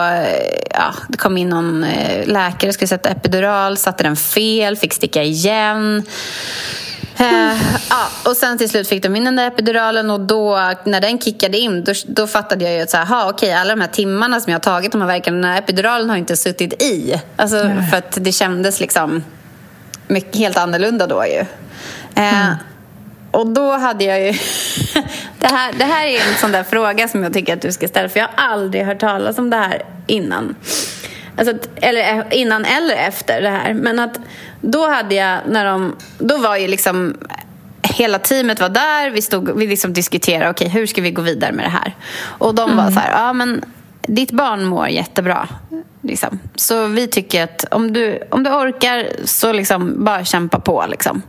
ja, det kom in någon eh, läkare, skulle sätta epidural, satte den fel, fick sticka igen. Uh, ja, och sen till slut fick de in den där epiduralen och då när den kickade in då, då fattade jag ju att så här, okej, alla de här timmarna som jag har tagit de här verkarna, den här epiduralen har inte suttit i. Alltså, för att det kändes liksom mycket, helt annorlunda då ju. Uh, mm. Och då hade jag ju... det, här, det här är en sån där fråga som jag tycker att du ska ställa för jag har aldrig hört talas om det här innan. Alltså, eller innan eller efter det här. Men att då hade jag, när de, då var ju liksom hela teamet var där, vi, stod, vi liksom diskuterade okay, hur ska vi gå vidare med det här. Och de mm. var så här, ja men ditt barn mår jättebra. Liksom. Så vi tycker att om du, om du orkar så liksom bara kämpa på. Liksom.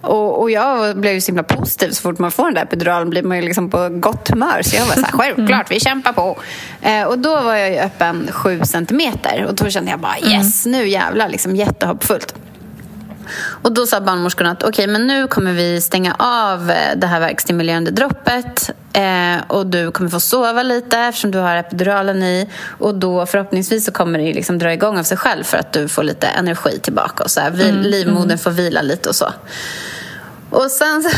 Och, och jag blev ju så himla positiv. Så fort man får den där epiduralen blir man ju liksom på gott humör. Så jag var så här, självklart, vi kämpar på. Eh, och då var jag ju öppen sju centimeter. Och då kände jag bara, yes, nu jävlar, liksom jättehoppfullt. Och då sa barnmorskorna att okej, okay, men nu kommer vi stänga av eh, det här verkstimulerande droppet eh, och du kommer få sova lite eftersom du har epiduralen i och då förhoppningsvis så kommer det liksom dra igång av sig själv för att du får lite energi tillbaka och så här, mm, livmodern mm. får vila lite och så. Och sen så,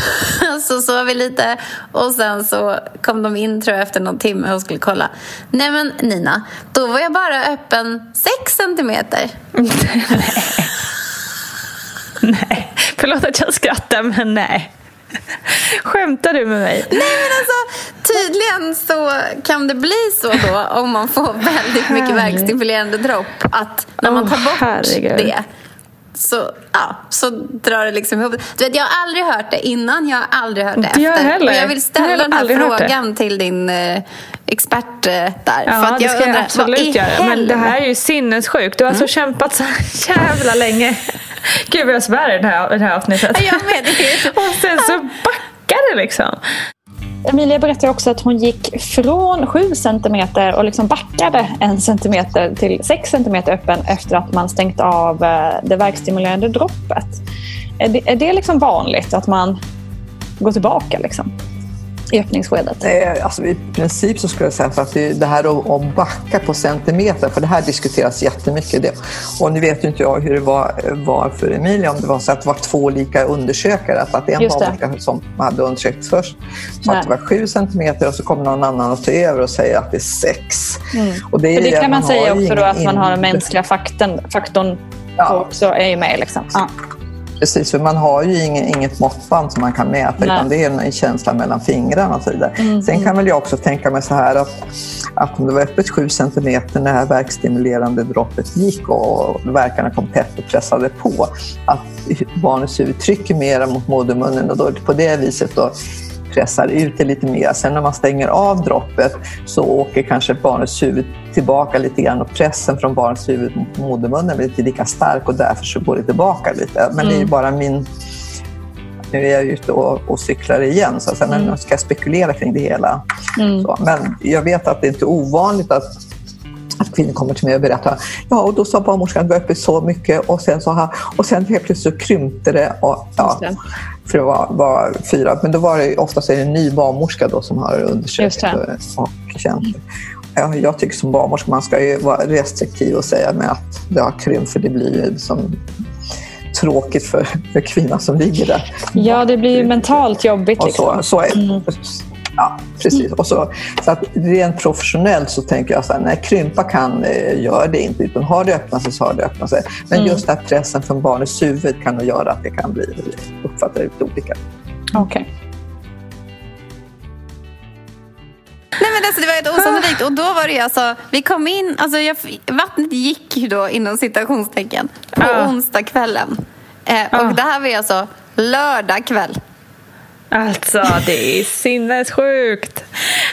så sov vi lite och sen så kom de in tror jag efter någon timme och skulle kolla. Nej men Nina, då var jag bara öppen sex centimeter. nej, förlåt att jag skrattar men nej. Skämtar du med mig? Nej men alltså tydligen så kan det bli så då om man får väldigt mycket verkstimulerande dropp att när man tar bort herregud. det så, ja, så drar det liksom ihop. Du vet, jag har aldrig hört det innan, jag har aldrig hört det jag efter. heller. Och jag vill Jag ställa har den här det. frågan till din eh, expert eh, där. Ja, för att det jag ska jag undrar, vad absolut göra. Men det här är ju sinnessjukt. Du har alltså kämpat så jävla länge. Gud vad jag svär i det här, det här avsnittet. Ja, Jag med. Och sen så backar det liksom. Emilia berättar också att hon gick från 7 centimeter och liksom backade en centimeter till 6 centimeter öppen efter att man stängt av eh, det verkstimulerande droppet. Är det, är det liksom vanligt att man går tillbaka liksom, i öppningsskedet? Eh, Alltså, I princip så skulle jag säga att det, det här att, backa på centimeter, för det här diskuteras jättemycket. Det. Och nu vet ju inte jag hur det var, var för Emilia, om det var så att det var två olika undersökare, att, att en barnmorska som hade undersökt först Nej. att det var sju centimeter och så kommer någon annan och tar över och säger att det är sex. Och det, är det kan man säga också då att man har den mänskliga faktorn, faktorn Ja. också är ju med. Liksom. Ja. Precis, för man har ju inget, inget måttband som man kan mäta Nej. utan det är en känsla mellan fingrarna och så vidare. Sen kan väl jag också tänka mig så här att, att om det var öppet 7 centimeter när det här verkstimulerande droppet gick och, och verkarna kom tätt och pressade på, att barnets huvud trycker mera mot modermunnen och då på det viset då pressar ut det lite mer. Sen när man stänger av droppet så åker kanske barnets huvud tillbaka lite grann och pressen från barnets huvud mot modermunnen blir inte lika stark och därför så går det tillbaka lite. Men det är ju bara min... Nu är jag ute och, och cyklar igen, så att säga, men jag ska spekulera kring det hela. Så, men jag vet att det inte är ovanligt att att kvinnor kommer till mig och berättar ja, och då sa barnmorskan var öppet så mycket och sen, så här, och sen helt plötsligt så krympte det. Och, ja, för det var, var fyra, men då var det oftast en ny barnmorska då som har undersökt och känt. Ja, jag tycker som barnmorska man ska ju vara restriktiv och säga med att det har krympt för det blir ju som tråkigt för, för kvinnan som ligger där. ja, det blir ju mentalt jobbigt. Liksom. så, så är, Ja, precis. Och så, så att rent professionellt så tänker jag så här, nej, krympa kan, eh, gör det inte. Utan har det öppnat sig så har det öppnat sig. Men just den här pressen från barnets huvud kan nog göra att det kan bli uppfattat lite olika. Okej. Nej men alltså det var helt osannolikt och då var det ju alltså, vi kom in, alltså jag, vattnet gick ju då inom citationstecken på Ja. onsdagskvällen. Eh, och Ja. det här var ju alltså lördag kväll. Alltså, det är sinnessjukt.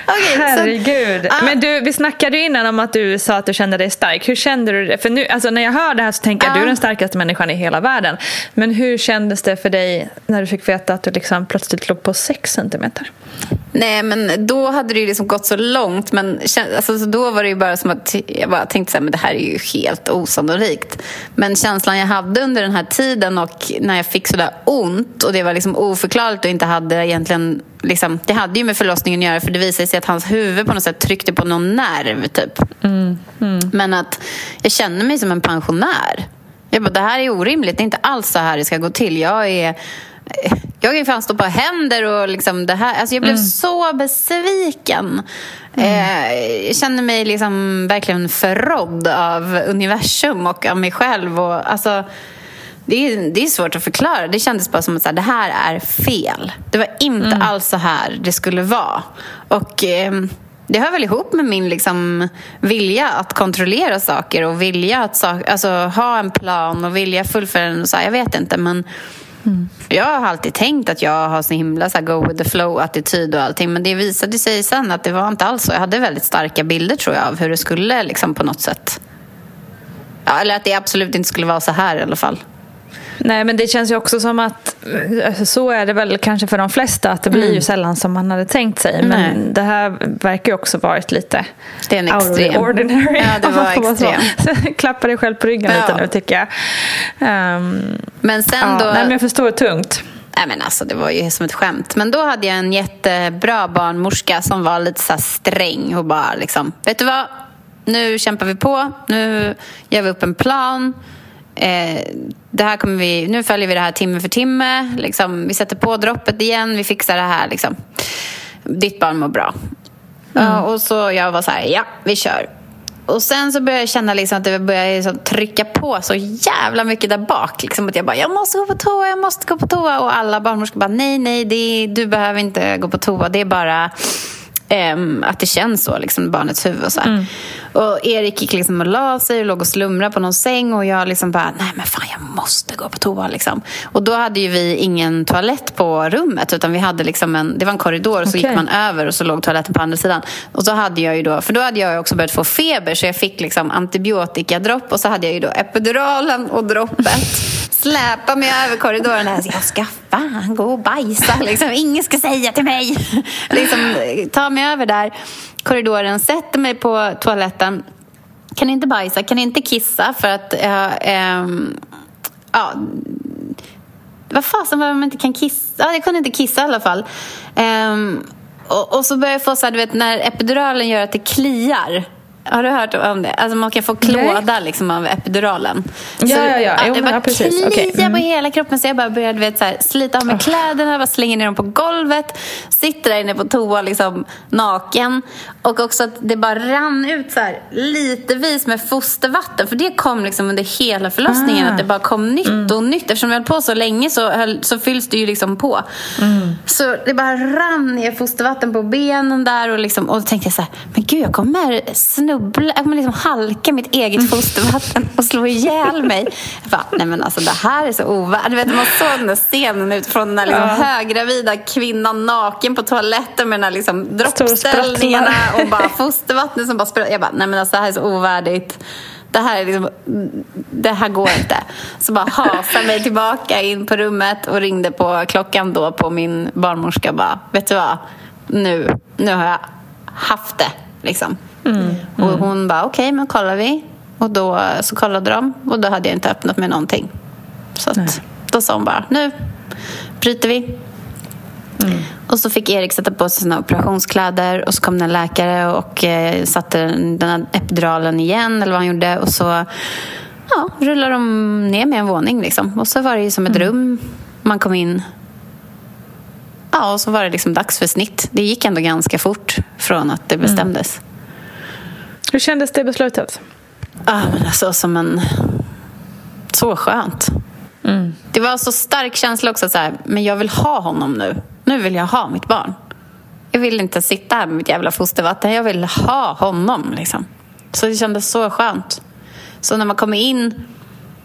Så- Herregud. Ja. Men du, vi snackade ju innan om att du sa att du kände dig stark. Hur kände du det? För nu, alltså när jag hör det här så tänker jag att Ja. du är den starkaste människan i hela världen. Men hur kändes det för dig när du fick veta att du liksom plötsligt låg på 6 centimeter? Nej men då hade det ju liksom gått så långt men alltså, så då var det ju bara som att jag bara tänkte så men det här är ju helt osannolikt. Men känslan jag hade under den här tiden och när jag fick sådär ont och det var liksom oförklarligt och inte hade egentligen liksom, det hade ju med förlossningen att göra för det visade sig att hans huvud på något sätt tryckte på någon nerv typ. Men att jag känner mig som en pensionär. Jag bara, det här är orimligt, det är inte alls så här det ska gå till. Jag är jag kan fan stå på händer och liksom det här. Alltså jag blev så besviken. Eh, jag känner mig liksom verkligen förrådd av universum och av mig själv. Och, alltså, det, är, det är svårt att förklara. Det kändes bara som att så här, det här är fel. Det var inte alls så här det skulle vara. Och... ehm, det hör väl ihop med min liksom, vilja att kontrollera saker och vilja att alltså, ha en plan och vilja fullfölja den. Och så här, jag vet inte, men jag har alltid tänkt att jag har så himla så här, go with the flow-attityd och allting. Men det visade sig sen att det var inte alls så. Jag hade väldigt starka bilder tror jag av hur det skulle liksom, på något sätt. Ja, eller att det absolut inte skulle vara så här i alla fall. Nej, men det känns ju också som att alltså, så är det väl kanske för de flesta att det blir ju sällan som man hade tänkt sig. Men Mm. Nej. det här verkar ju också varit lite Det är en out of extrem. ordinary. Ja, det var extrem. Så Klappa dig själv på ryggen Ja. lite nu tycker jag. Ehm, Men sen ja, då... nej, men jag förstår tungt. Nej men alltså det var ju som ett skämt. Men då hade jag en jättebra barnmorska som var lite så sträng och bara liksom, vet du vad? Nu kämpar vi på, nu gör vi upp en plan. Eh, det här kommer vi, nu följer vi det här timme för timme. Liksom, vi sätter på droppet igen, vi fixar det här. Liksom. Ditt barn mår bra. Ja, och så jag var så här, ja, vi kör. och sen så började jag känna liksom att det började liksom trycka på så jävla mycket där bak. Liksom att jag bara, jag måste gå på toa, jag måste gå på toa. Och alla barnmorskor bara, nej, nej, det, du behöver inte gå på toa. Det är bara Um, att det känns så, liksom, barnets huvud. Och, så mm. och Erik gick liksom och la sig och låg och slumrade på någon säng och jag liksom bara, nej men fan jag måste gå på toa. Liksom. Och då hade ju vi ingen toalett på rummet utan vi hade liksom en, det var en korridor och så gick man över och så låg toaletten på andra sidan. Och så hade jag ju då, för då hade jag också börjat få feber så jag fick liksom antibiotikadropp och så hade jag ju då epiduralen och droppet. Släpa mig över korridoren. Jag ska fan gå och bajsa. Liksom. Ingen ska säga till mig. liksom, ta mig över där korridoren, sätter mig på toaletten. Kan inte bajsa, kan inte kissa för att... Äh, äh, ja, vad fasen var det man inte kan kissa? Ja, jag kunde inte kissa i alla fall. Äh, och, och, så börjar jag få så här, du vet när epiduralen gör att det kliar. Har du hört om det? Alltså man kan få klåda liksom, av epiduralen. Ja, så, ja, ja. Jo, det bara precis. kliar okay. mm. på hela kroppen så jag bara började vet, så här, slita av mig oh. kläderna, bara slänger ner dem på golvet. Sitter där inne på toa liksom, naken. Och också att det bara rann ut så här, litevis med fostervatten. För det kom liksom under hela förlossningen. Ah. Att det bara kom nytt mm. och nytt. Eftersom jag höll på så länge så, höll, så fylls det ju liksom på. Mm. Så det bara rann ner fostervatten på benen där. Och, liksom, och då tänkte jag så här, men gud jag kommer snubbla, jag kommer liksom halka mitt eget fostervatten och slå ihjäl mig. Jag bara, nej men alltså det här är så ovärdigt. Man såg den där scenen utifrån den där liksom ja. höggravida kvinnan naken på toaletten med den där liksom droppställningarna och bara fostervattnet som bara spröt. Jag bara, nej men alltså det här är så ovärdigt. Det här, är liksom, det här går inte. Så bara hasade mig tillbaka in på rummet och ringde på klockan då på min barnmorska. Bara, vet du vad? Nu, nu har jag haft det. Liksom. Mm. Och hon bara, okej, okay, men kollar vi. Och då så kollade de och då hade jag inte öppnat med någonting. Så att, då sa hon bara, nu bryter vi. Mm. Och så fick Erik sätta på sig sina operationskläder och så kom en läkare och eh, satte den här epiduralen igen eller vad han gjorde. Och så ja, rullade de ner med en våning liksom. Och så var det som ett mm. rum. Man kom in. Ja, och så var det liksom dags för snitt. Det gick ändå ganska fort från att det bestämdes. Mm. Hur kändes det beslutet? Ah, men alltså som en... Så skönt. Mm. Det var så stark känsla också. Så här, men jag vill ha honom nu. Nu vill jag ha mitt barn. Jag vill inte sitta här med mitt jävla fostervatten. Jag vill ha honom. Liksom. Så det kändes så skönt. Så när man kommer in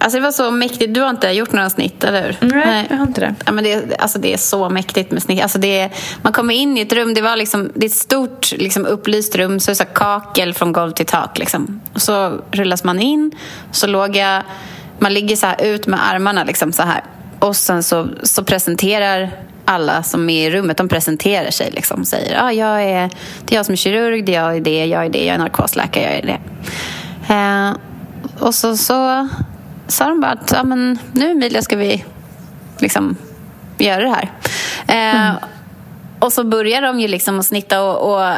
Alltså det var så mäktigt. Du har inte gjort några snitt, eller hur? Nej, Nej. jag har inte det. Ja, men det, alltså det är så mäktigt med snitt. Alltså det man kommer in i ett rum, det, var liksom, det är ett stort liksom upplyst rum, så det är så kakel från golv till tak. Liksom. Och så rullas man in, så låg jag, man ligger så ut med armarna liksom så här. Och sen så, så presenterar alla som är i rummet, de presenterar sig liksom. Säger, ah, jag är, det är jag som är kirurg, det är jag är det, jag är det, jag är narkosläkare, jag är det. Eh, och så, så sa de bara att ja, men nu Emilia ska vi liksom göra det här. Eh, mm. Och så börjar de ju liksom att snitta och, och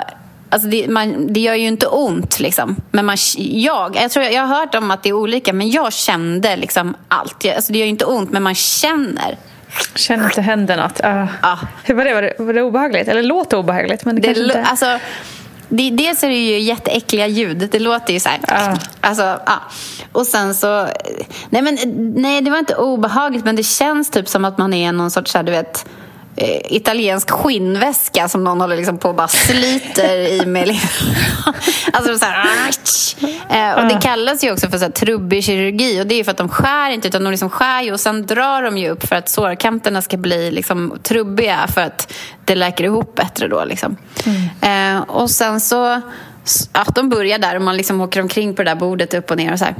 Alltså det, man, det gör ju inte ont, liksom. men man, jag, jag, tror, jag har hört om att det är olika, men jag kände liksom allt. Alltså det gör ju inte ont, men man känner. Känner inte händer något. Uh. Ja. Hur var det? Var det, var det obehagligt? Eller låter obehagligt? Men det, det inte... alltså, det, dels är det ju jätteäckliga ljud. Det låter ju så här. Uh. Alltså, ja. Och sen så... Nej, men, nej, det var inte obehagligt, men det känns typ som att man är någon sorts, så här, du vet eh, italiensk skinnväska som någon håller liksom på och bara sliter i med. alltså så här, eh, och det kallas ju också för så här, trubbig kirurgi och det är för att de skär inte utan de liksom skär och sen drar de ju upp för att sårkanterna ska bli liksom trubbiga för att det läker ihop bättre då. Liksom. Mm. Eh, och sen så, ja, de börjar där och man liksom åker omkring på det där bordet upp och ner och så här.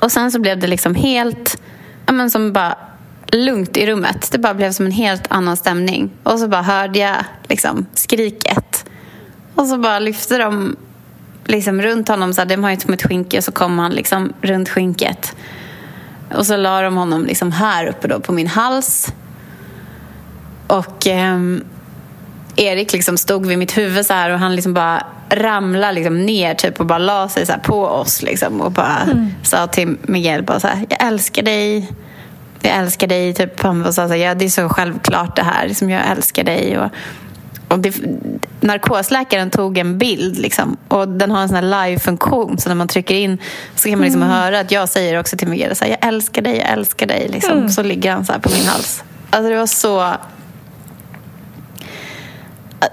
Och sen så blev det liksom helt, ja men som bara lugnt i rummet. Det bara blev som en helt annan stämning. Och så bara hörde jag liksom skriket. Och så bara lyfte de liksom runt honom. Så här, de har ju som ett skynke så kom han liksom runt skynket. Och så la de honom liksom här uppe då på min hals. Och eh, Erik liksom stod vid mitt huvud så här och han liksom bara ramlade liksom ner typ och bara la sig så på oss liksom och bara mm. sa till Miguel bara så här, jag älskar dig jag älskar dig. Typ, han sa så här, ja, det är så självklart det här, liksom, jag älskar dig. Och, och det, narkosläkaren tog en bild liksom, och den har en sån live-funktion så när man trycker in så kan man liksom Mm. höra att jag säger också till Miguel så här, jag älskar dig, jag älskar dig. Liksom. Mm. Så ligger han så här på min hals. Alltså det var så...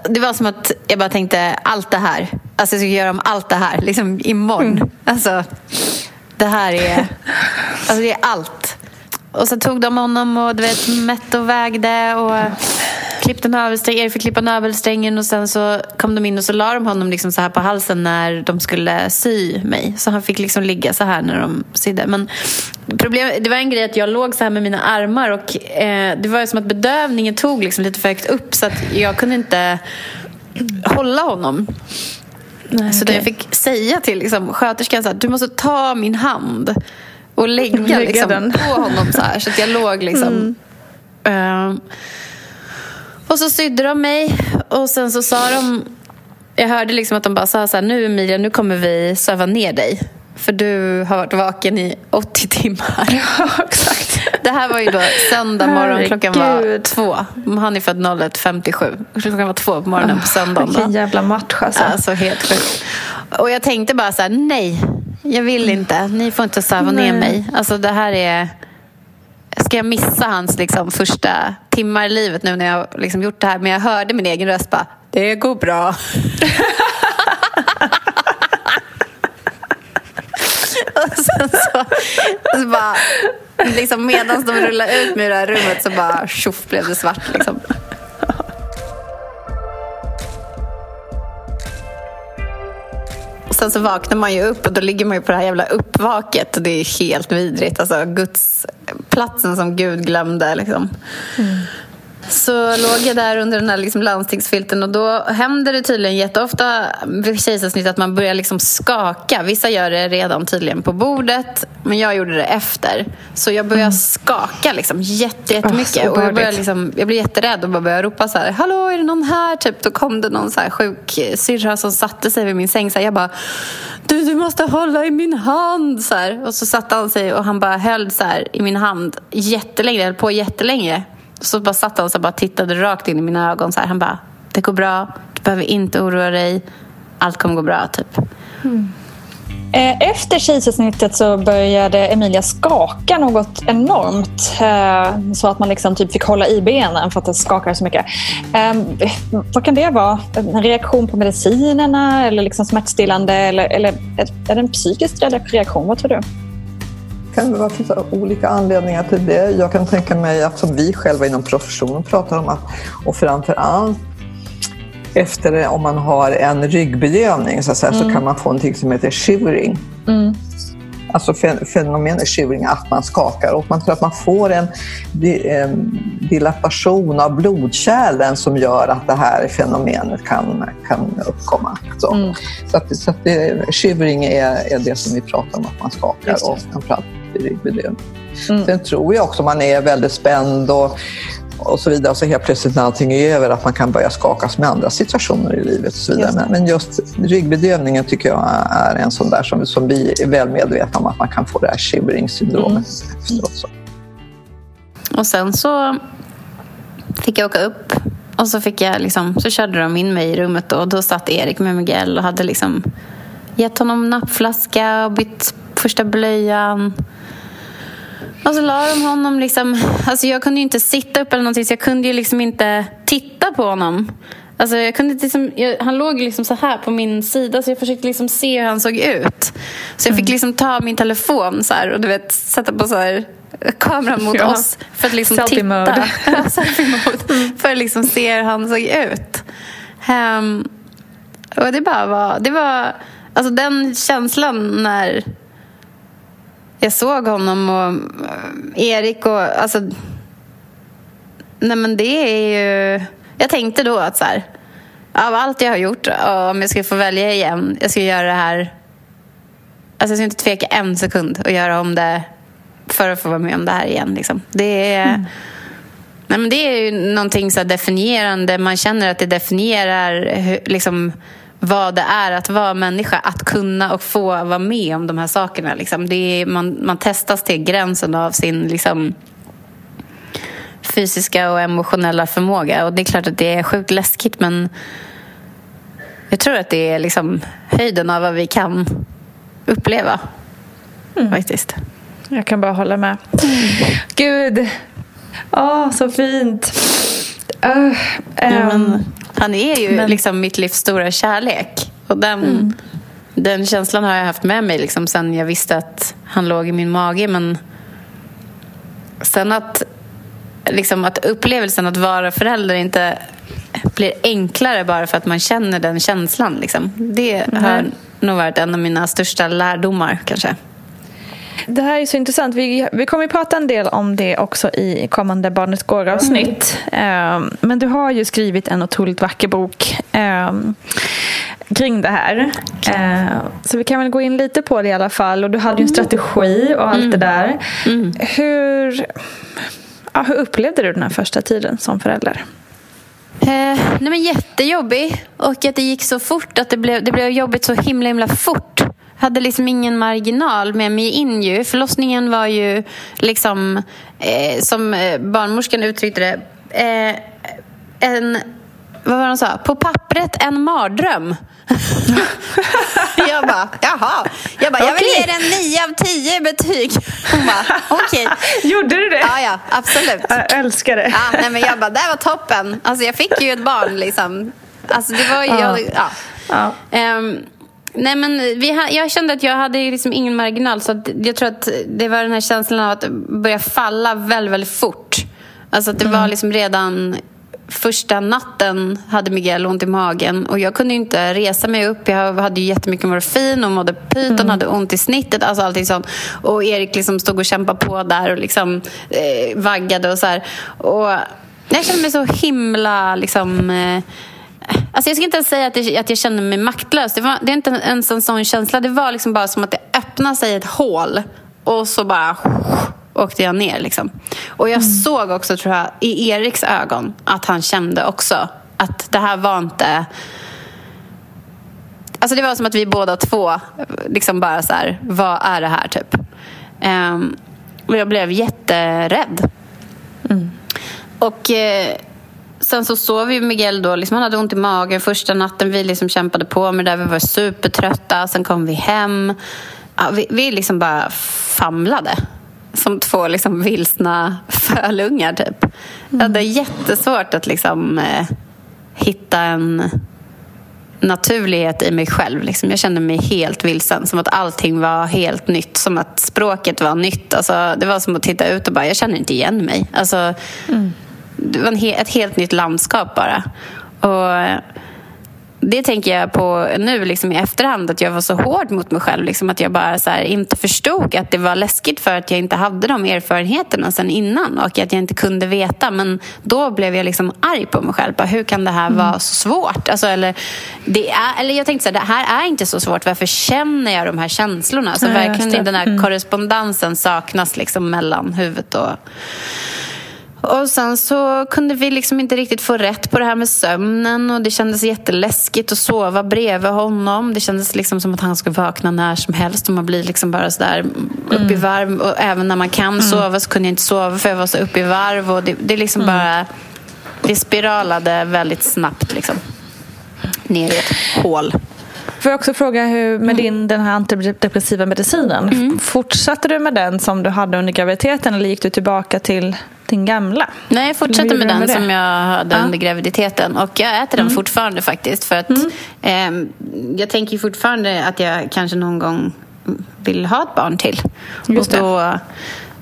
Det var som att jag bara tänkte allt det här. Alltså jag ska göra om allt det här liksom imorgon. Mm. Alltså det här är... Alltså det är allt. Och så tog de honom och du vet, mätte och vägde och klippte navelsträngen. Erik fick klippa navelsträngen och sen så kom de in och så la de honom liksom så här på halsen när de skulle sy mig. Så han fick liksom ligga så här när de sydde. Men problem, det var en grej att jag låg så här med mina armar och eh, det var som att bedövningen tog liksom lite för högt upp så att jag kunde inte hålla honom. så då jag fick säga till liksom, sköterskan här, du måste ta min hand och lägga, Lägga liksom, den. på honom så här. Så att jag låg liksom... Ehm, och så sydde de mig och sen så sa de... Jag hörde liksom att de bara sa så här, nu Emilia, nu kommer vi söva ner dig. För du har varit vaken i 80 timmar. Ja, exakt. Det här var ju då söndag morgon, klockan var två. Han är född 01.57. Klockan var två på morgonen på söndagen. Vilken jävla match alltså. Alltså helt sjukt. Och jag tänkte bara så här, nej, jag vill inte. Ni får inte söva ner mig. Alltså det här är... Ska jag missa hans liksom, första timmar i livet nu när jag har liksom, gjort det här? Men jag hörde min egen röst bara, det går bra. Och sen så, så bara, liksom medan de rullade ut mig ur det här rummet så bara tjoff blev det svart. Liksom. Sen så vaknar man ju upp och då ligger man ju på det här jävla uppvaket och det är helt vidrigt. Alltså Guds platsen som Gud glömde liksom. Mm. Så låg jag där under den här liksom landstingsfilten och då händer det tydligen jätteofta vid kejsarsnitt att man börjar liksom skaka. Vissa gör det redan tydligen på bordet, men jag gjorde det efter. Så jag började skaka liksom jätte, jättemycket. Så och jag, började liksom, jag blev jätterädd och bara började ropa så här, Hallå, är det någon här? Typ, då kom det någon så här sjuk syrra som satte sig vid min säng. Så här, jag bara, du, du måste hålla i min hand. Så här. Och så satte han sig och han bara höll så här i min hand jättelänge, höll på jättelänge. Så bara satt han och bara tittade rakt in i mina ögon. Så här. Han bara, det går bra, du behöver inte oroa dig. Allt kommer gå bra, typ. Mm. Eh, efter kejsarsnittet så började Emilia skaka något enormt. Eh, så att man liksom typ fick hålla i benen för att det skakade så mycket. Ehm, vad kan det vara? En reaktion på medicinerna eller liksom smärtstillande? Eller, eller är det en psykisk reaktion? Vad tror du? Kan det vara finns olika anledningar till det. Jag kan tänka mig att som vi själva inom professionen pratar om att, och framför allt efter om man har en ryggbedövning så, säga, så kan man få någonting som heter shivering. Alltså fen- fenomenet shivering, att man skakar och man tror att man får en em, dilapation av blodkärlen som gör att det här fenomenet kan, kan uppkomma. Så, så, att, så att det, shivering är, är det som vi pratar om, att man skakar och framförallt vid ryggbedövning. Sen tror jag också man är väldigt spänd och, och så vidare och så helt plötsligt när allting är över att man kan börja skakas med andra situationer i livet. Och så vidare. Just det. Men, just ryggbedövningen tycker jag är en sån där som, som vi är väl medvetna om att man kan få det här shivering-syndromet efteråt. Så. Och sen så fick jag åka upp och så, fick jag liksom, så körde de in mig i rummet och då satt Erik med Miguel och hade liksom gett honom nappflaska och bytt första blöjan. Och så la de honom liksom... Alltså jag kunde ju inte sitta upp eller någonting så jag kunde ju liksom inte titta på honom. Alltså jag kunde liksom, jag, han låg liksom så här på min sida så jag försökte liksom se hur han såg ut. Så jag fick liksom ta min telefon så här, och du vet, sätta på så här, kameran mot Ja. oss för att liksom Selfie titta. mode. Ja, selfie mode. För att liksom se hur han såg ut. Ehm, och det bara var... Det var alltså den känslan när jag såg honom och eh, Erik och... Alltså, nej men det är ju... Jag tänkte då att så här, av allt jag har gjort, om jag skulle få välja igen, jag ska göra det här... Alltså jag ska inte tveka en sekund att göra om det för att få vara med om det här igen. Liksom. Det är... Nej, men det är ju någonting så definierande. Man känner att det definierar liksom, vad det är att vara människa. Att kunna och få vara med om de här sakerna. Liksom. Det är, man, man testas till gränsen av sin liksom, fysiska och emotionella förmåga. Och det är klart att det är sjukt läskigt men jag tror att det är liksom höjden av vad vi kan uppleva. Mm. Faktiskt. Jag kan bara hålla med. Gud, åh, så fint. Uh, ja, men, han är ju men... liksom mitt livs stora kärlek. Och den, mm. den känslan har jag haft med mig liksom sen jag visste att han låg i min mage. Men sen att, liksom, att upplevelsen att vara förälder inte blir enklare bara för att man känner den känslan. Liksom. Det mm. har nog varit en av mina största lärdomar kanske. Det här är så intressant. Vi, vi kommer att prata en del om det också i kommande Barnet Går-avsnitt. Mm. Um, men du har ju skrivit en otroligt vacker bok um, kring det här. Uh, så vi kan väl gå in lite på det i alla fall. Och du hade ju en strategi och allt mm. det där. Mm. Hur, ja, hur upplevde du den här första tiden som förälder? Eh, nej men jättejobbig. Och att det gick så fort. Att det blev, det blev jobbigt så himla himla fort hade liksom ingen marginal med mig in ju. Förlossningen var ju liksom, eh, som eh, barnmorskan uttryckte det, eh, en, vad var det sa? På pappret en mardröm. jag bara, jaha. Jag bara, jag vill ge den 9 av 10 betyg. Hon bara, okej. Okay. Gjorde du det? Ja, ja, absolut. Jag älskar det. Ja, nej, men jag bara, det var toppen. Alltså, jag fick ju ett barn liksom. Alltså, det var ju... Ja. Ja. ja. Um, Nej, men vi, jag kände att jag hade liksom ingen marginal. Så jag tror att det var den här känslan av att börja falla väldigt, väldigt fort. Alltså att det mm. var liksom redan första natten hade Miguel ont i magen och jag kunde inte resa mig upp. Jag hade ju jättemycket morfin och mådde pyton, mm. hade ont i snittet, alltså allting sånt. Och Erik liksom stod och kämpade på där och liksom eh, vaggade och så här. Och jag kände mig så himla liksom eh, Alltså jag ska inte ens säga att, det, att jag kände mig maktlös. Det, var, det är inte ens en sån känsla. Det var liksom bara som att det öppnade sig ett hål och så bara åkte jag ner. Liksom. Och jag mm. såg också, tror jag, i Eriks ögon att han kände också att det här var inte... Alltså det var som att vi båda två liksom bara så här, vad är det här typ? Um, och jag blev jätterädd. Mm. Och... Eh, sen så sov ju Miguel då. Liksom han hade ont i magen första natten. Vi liksom kämpade på med det. Vi var supertrötta. Sen kom vi hem. Ja, vi, vi liksom bara famlade. Som två liksom vilsna fölungar, typ. Mm. Jag hade jättesvårt att liksom, eh, hitta en naturlighet i mig själv. Liksom. Jag kände mig helt vilsen, som att allting var helt nytt. Som att språket var nytt. Alltså, det var som att titta ut och bara, jag känner inte igen mig. Alltså, mm det var he ett helt nytt landskap bara. Och det tänker jag på nu liksom i efterhand, att jag var så hård mot mig själv. Liksom, att jag bara här, inte förstod att det var läskigt för att jag inte hade de erfarenheterna sen innan och att jag inte kunde veta. Men då blev jag liksom arg på mig själv. Bara, hur kan det här mm. vara så svårt? Alltså, eller, det är, eller jag tänkte så här, det här är inte så svårt. Varför känner jag de här känslorna? Alltså, verkligen den här mm. korrespondensen saknas liksom mellan huvudet och och sen så kunde vi liksom inte riktigt få rätt på det här med sömnen och det kändes jätteläskigt att sova bredvid honom. Det kändes liksom som att han skulle vakna när som helst och man blir liksom bara sådär upp mm. i varv. Och även när man kan mm. sova så kunde jag inte sova för jag var så upp i varv och det, det liksom mm. bara... Det spiralade väldigt snabbt liksom. Ner i ett hål. Får jag också fråga hur med mm. din, den här antidepressiva medicinen, mm. fortsatte du med den som du hade under graviditeten eller gick du tillbaka till din gamla? Nej, jag fortsatte med den med som jag hade ja. under graviditeten och jag äter den mm. fortfarande faktiskt för att mm. eh, jag tänker fortfarande att jag kanske någon gång vill ha ett barn till. Just och då,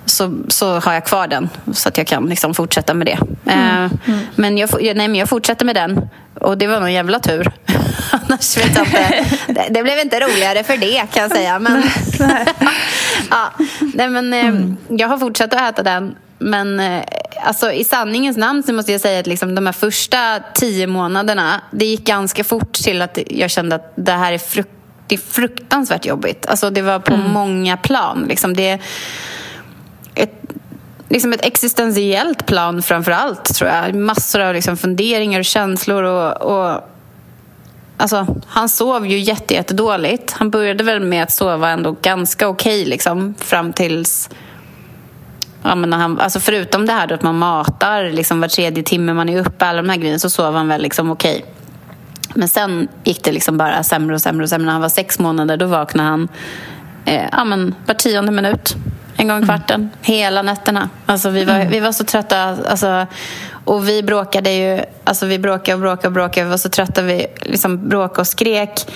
så, så har jag kvar den så att jag kan liksom fortsätta med det. Mm. Eh, mm. Men, jag, nej, men jag fortsätter med den och det var nog jävla tur. Annars vet jag inte. Det, det, blev inte roligare för det kan jag säga. Men, ja, nej, men, eh, mm. Jag har fortsatt att äta den. Men eh, alltså, i sanningens namn så måste jag säga att liksom, de här första tio månaderna det gick ganska fort till att jag kände att det här är, fruk det är fruktansvärt jobbigt. Alltså, det var på mm. många plan. Liksom, det ett, liksom ett existentiellt plan framför allt, tror jag. Massor av liksom funderingar och känslor. Och, och, alltså, han sov ju jättedåligt. Han började väl med att sova ändå ganska okej okay, liksom, fram tills ja, men när han, alltså förutom det här då att man matar liksom var tredje timme man är uppe, alla de här grejerna, så sov han väl liksom okej. Men sen gick det liksom bara sämre och sämre och sämre. När han var sex månader då vaknade han eh, ja, men var tionde minut. En gång i kvarten. Hela nätterna. Alltså, vi, var, vi var så trötta. Alltså, och vi bråkade ju. Alltså, vi bråkade och bråkade och bråkade. Vi var så trötta. Vi liksom bråkade och skrek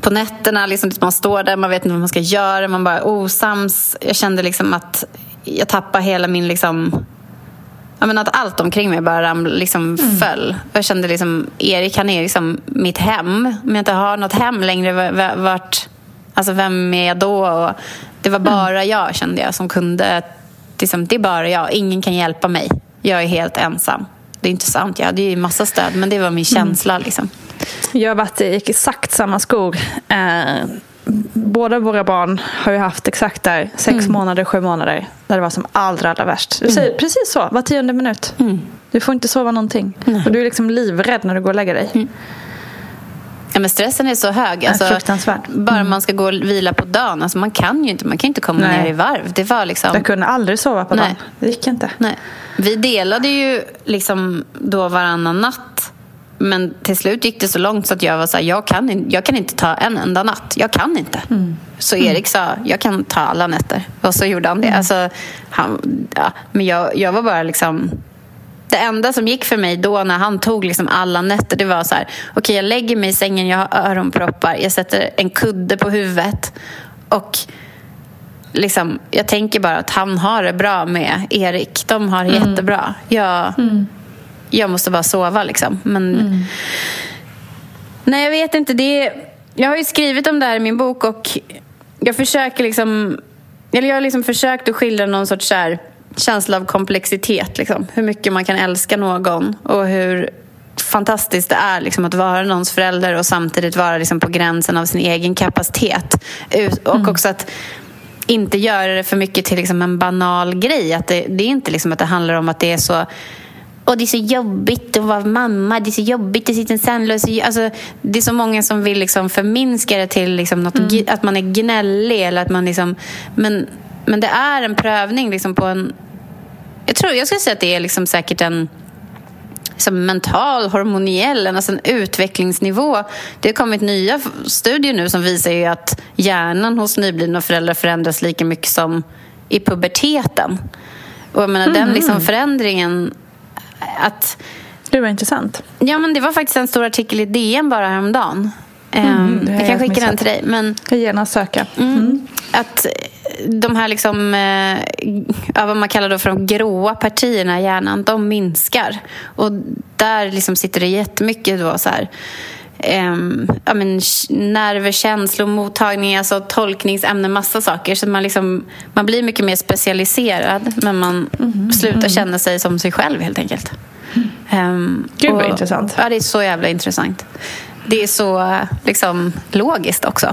på nätterna. Liksom, man står där, man vet inte vad man ska göra. Man bara osams. Jag kände liksom att jag tappade hela min... Liksom, jag menar att allt omkring mig bara raml, liksom Mm. föll. Jag kände liksom, Erik han är liksom mitt hem. Om jag inte har något hem längre, va- va- vart, alltså vem är jag då? Och det var bara Mm. jag kände jag som kunde, liksom, det är bara jag. Ingen kan hjälpa mig. Jag är helt ensam. Det är inte sant, jag hade ju massa stöd, men det var min Mm. känsla. Liksom. Jag har varit i exakt samma skor. Eh, båda våra barn har ju haft exakt där sex månader, sju månader. Där det var som allra, allra värst. Du säger precis så, var tionde minut. Du får inte sova någonting. Och du är liksom livrädd när du går och lägger dig. Ja, men stressen är så hög. Alltså, fruktansvärt. Bara man ska gå och vila på dagen. Alltså, man kan ju inte, man kan inte komma Nej. ner i varv. Det var liksom... Jag kunde aldrig sova på Nej. dagen. Det gick inte. Nej. Vi delade ju liksom då varannan natt. Men till slut gick det så långt så att jag var så här, jag kan, jag kan inte ta en enda natt. Jag kan inte. Så Erik sa, jag kan ta alla nätter. Och så gjorde han det. Alltså, han, ja, men jag, jag var bara liksom... Det enda som gick för mig då när han tog liksom alla nätter det var så här, okej jag lägger mig i sängen, jag har öronproppar, jag sätter en kudde på huvudet och liksom, jag tänker bara att han har det bra med Erik. De har det jättebra. Jag, jag måste bara sova liksom. Men, Nej, jag vet inte. Det är, jag har ju skrivit om det här i min bok och jag försöker liksom... Eller jag har liksom försökt att skildra någon sorts så här, känsla av komplexitet. Liksom. Hur mycket man kan älska någon och hur fantastiskt det är liksom, att vara någons förälder och samtidigt vara liksom, på gränsen av sin egen kapacitet. Och också att inte göra det för mycket till liksom, en banal grej. Att det, det är inte liksom att det handlar om att det är så och det är så jobbigt att vara mamma, det är så jobbigt att sitta sandlös. Alltså, det är så många som vill liksom förminska det till liksom något, gi- att man är gnällig. Eller att man liksom, men, men det är en prövning liksom på en... Jag tror jag skulle säga att det är liksom säkert en liksom mental, hormoniell, alltså en utvecklingsnivå. Det har kommit nya studier nu som visar ju att hjärnan hos nyblivna föräldrar förändras lika mycket som i puberteten. Och jag menar, den liksom förändringen att... Det var intressant. Ja, men det var faktiskt en stor artikel i DN bara häromdagen. Mm, Ehm, det har jag kan skicka den till dig. Men Jag gärna söka. Mm. Att de här liksom, eh, ja, vad man kallar då för de gråa partierna i hjärnan, de minskar. Och där liksom sitter det jättemycket då så här, ja, men, nerver, känslor, mottagning, alltså tolkningsämnen, massa saker. Så man, liksom, man blir mycket mer specialiserad men man Mm-hmm. slutar känna sig som sig själv helt enkelt. Um, Gud, vad intressant. Ja, det är så jävla intressant. Det är så liksom, logiskt också.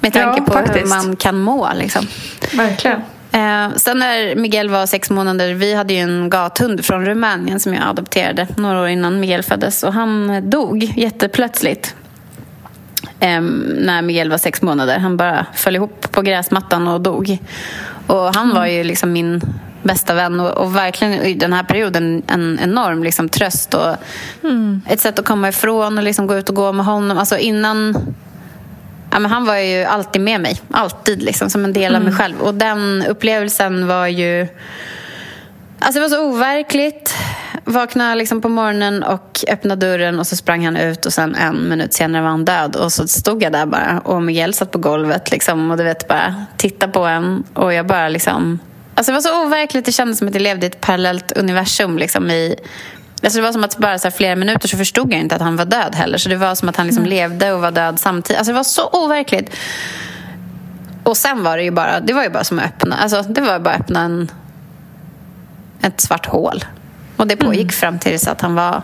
Med tanke Ja, på hur faktiskt. man kan må. Liksom. Verkligen. Eh, sen när Miguel var sex månader, vi hade ju en gathund från Rumänien som jag adopterade några år innan Miguel föddes. Och han dog jätteplötsligt. Eh, när Miguel var sex månader. Han bara föll ihop på gräsmattan och dog. Och han var ju liksom min bästa vän och, och verkligen i den här perioden en enorm liksom, tröst och ett sätt att komma ifrån och liksom gå ut och gå med honom. Alltså innan Ja, men han var ju alltid med mig, alltid liksom, som en del av mig själv. Och den upplevelsen var ju... Alltså det var så overkligt. Vaknade liksom på morgonen och öppnade dörren och så sprang han ut och sen en minut senare var han död. Och så stod jag där bara och Miguel satt på golvet liksom, och du vet bara titta på en och jag bara liksom... Alltså det var så overkligt, det kändes som att jag levde i ett parallellt universum liksom i... Alltså det var som att bara så flera minuter så förstod jag inte att han var död heller. Så det var som att han liksom levde och var död samtidigt. Alltså det var så overkligt. Och sen var det ju bara, det var ju bara som att öppna, alltså det var bara öppna en, ett svart hål. Och det pågick fram tills att han var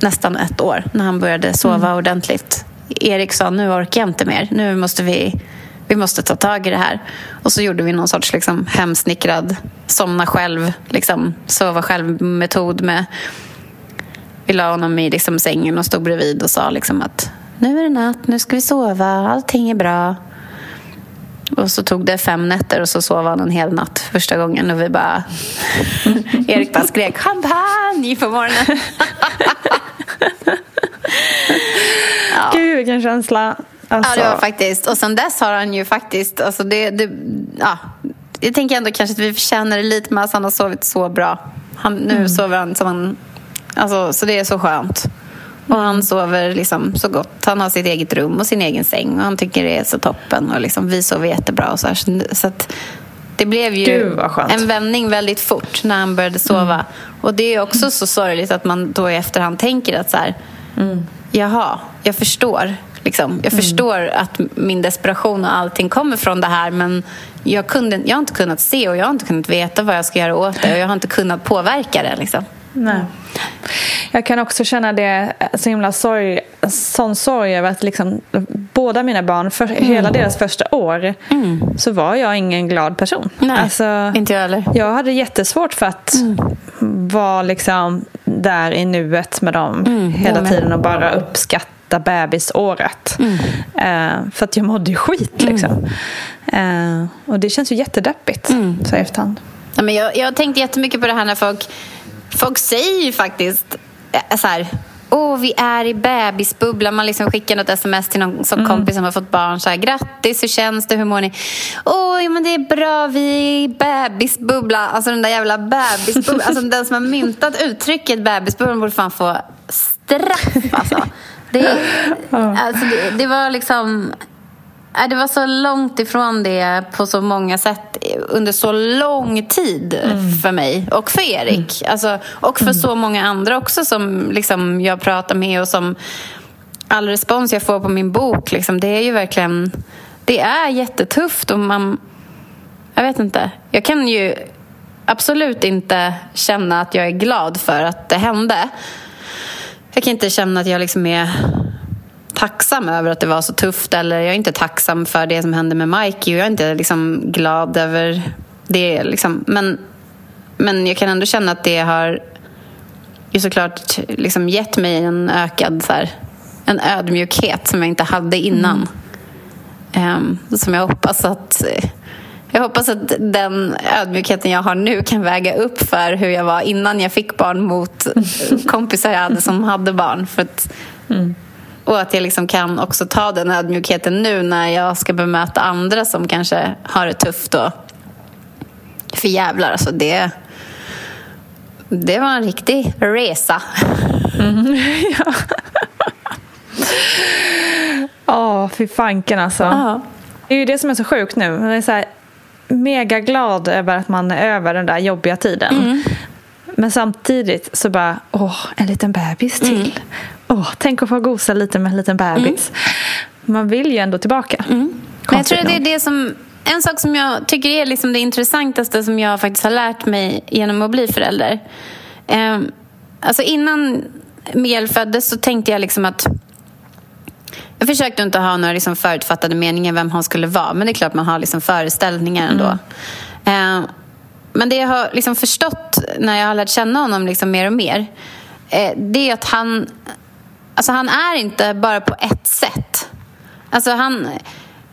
nästan ett år, när han började sova ordentligt. Erik sa, nu orkar jag inte mer. Nu måste vi, vi måste ta tag i det här. Och så gjorde vi någon sorts liksom, hemsnickrad somna själv, liksom, sova själv-metod med vi la honom i liksom sängen och stod bredvid och sa liksom att nu är det natt, nu ska vi sova, allting är bra. Och så tog det fem nätter och så sov han en hel natt första gången. Och vi bara... Erik bara skrek champagne på morgonen. ja. Gud, vilken känsla. Alltså. Ja, det var faktiskt. Och sen dess har han ju faktiskt... Alltså det, det, ja, jag tänker ändå kanske att vi förtjänar det lite med att han har sovit så bra. Han, nu mm. sover han som han... Alltså, så det är så skönt. Och han sover liksom så gott. Han har sitt eget rum och sin egen säng. Och han tycker det är så toppen. Och liksom, vi sover jättebra. Och så här. så att det blev ju en vändning väldigt fort när han började sova. Mm. Och det är också så sorgligt att man då i efterhand tänker att så här, mm. jaha, jag förstår. Liksom. Jag mm. förstår att min desperation och allting kommer från det här men jag, kunde, jag har inte kunnat se och jag har inte kunnat veta vad jag ska göra åt det och jag har inte kunnat påverka det. Liksom. Nej. Jag kan också känna det så himla sorg, sån sorg över att liksom, båda mina barn, för mm. hela deras första år, mm. så var jag ingen glad person. Nej, alltså, inte jag heller. Jag hade jättesvårt för att mm. vara liksom där i nuet med dem mm, hela tiden och bara uppskatta bebisåret. Mm. Uh, för att jag mådde ju skit liksom. Uh, och det känns ju jättedeppigt mm. så i efterhand. Ja, men jag, jag tänkte jättemycket på det här när folk Folk säger ju faktiskt eh, så här, Åh, vi är i bebisbubblan. Man liksom skickar något sms till någon som mm. kompis som har fått barn. Så här, Grattis, hur känns det? Hur mår ni? Åh, ja, men det är bra. Vi är i bebisbubblan. Alltså den där jävla bebisbubblan. alltså den som har myntat uttrycket bebisbubblan borde fan få straff. Alltså. Det, alltså, det, det var liksom... Det var så långt ifrån det på så många sätt under så lång tid mm. för mig och för Erik. Mm. Alltså, och för mm. så många andra också som liksom, jag pratar med och som all respons jag får på min bok, liksom, det är ju verkligen... Det är jättetufft och man... Jag vet inte. Jag kan ju absolut inte känna att jag är glad för att det hände. Jag kan inte känna att jag liksom är tacksam över att det var så tufft eller jag är inte tacksam för det som hände med Mikey och jag är inte liksom glad över det. Liksom. Men, men jag kan ändå känna att det har ju såklart liksom gett mig en ökad så här, en ödmjukhet som jag inte hade innan. Mm. Um, som jag hoppas att jag hoppas att den ödmjukheten jag har nu kan väga upp för hur jag var innan jag fick barn mot kompisar jag hade som hade barn. För att, mm. Och att jag liksom kan också ta den ödmjukheten nu när jag ska bemöta andra som kanske har det tufft. Och... För jävlar, alltså det... Det var en riktig resa. Mm, ja. Åh, oh, fy fanken alltså. Uh-huh. Det är ju det som är så sjukt nu. Man är så här, mega glad över att man är över den där jobbiga tiden. Mm. Men samtidigt så bara, åh, en liten bebis till. Mm. Åh, tänk att få gosa lite med en liten bebis. Mm. Man vill ju ändå tillbaka. Mm. Men jag tror att det är det som en sak som jag tycker är liksom det intressantaste som jag faktiskt har lärt mig genom att bli förälder. Eh, alltså innan Miguel föddes så tänkte jag liksom att jag försökte inte ha några liksom förutfattade meningar vem han skulle vara. Men det är klart man har liksom föreställningar ändå. Mm. Eh, men det jag har liksom förstått när jag har lärt känna honom liksom mer och mer eh, det är att han Alltså han är inte bara på ett sätt. Alltså han,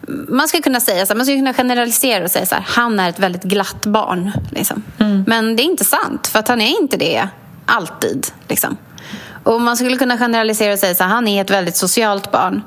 man skulle kunna säga så man skulle kunna generalisera och säga så här, han är ett väldigt glatt barn. Liksom. Mm. Men det är inte sant, för att han är inte det alltid. Liksom. Och man skulle kunna generalisera och säga att han är ett väldigt socialt barn.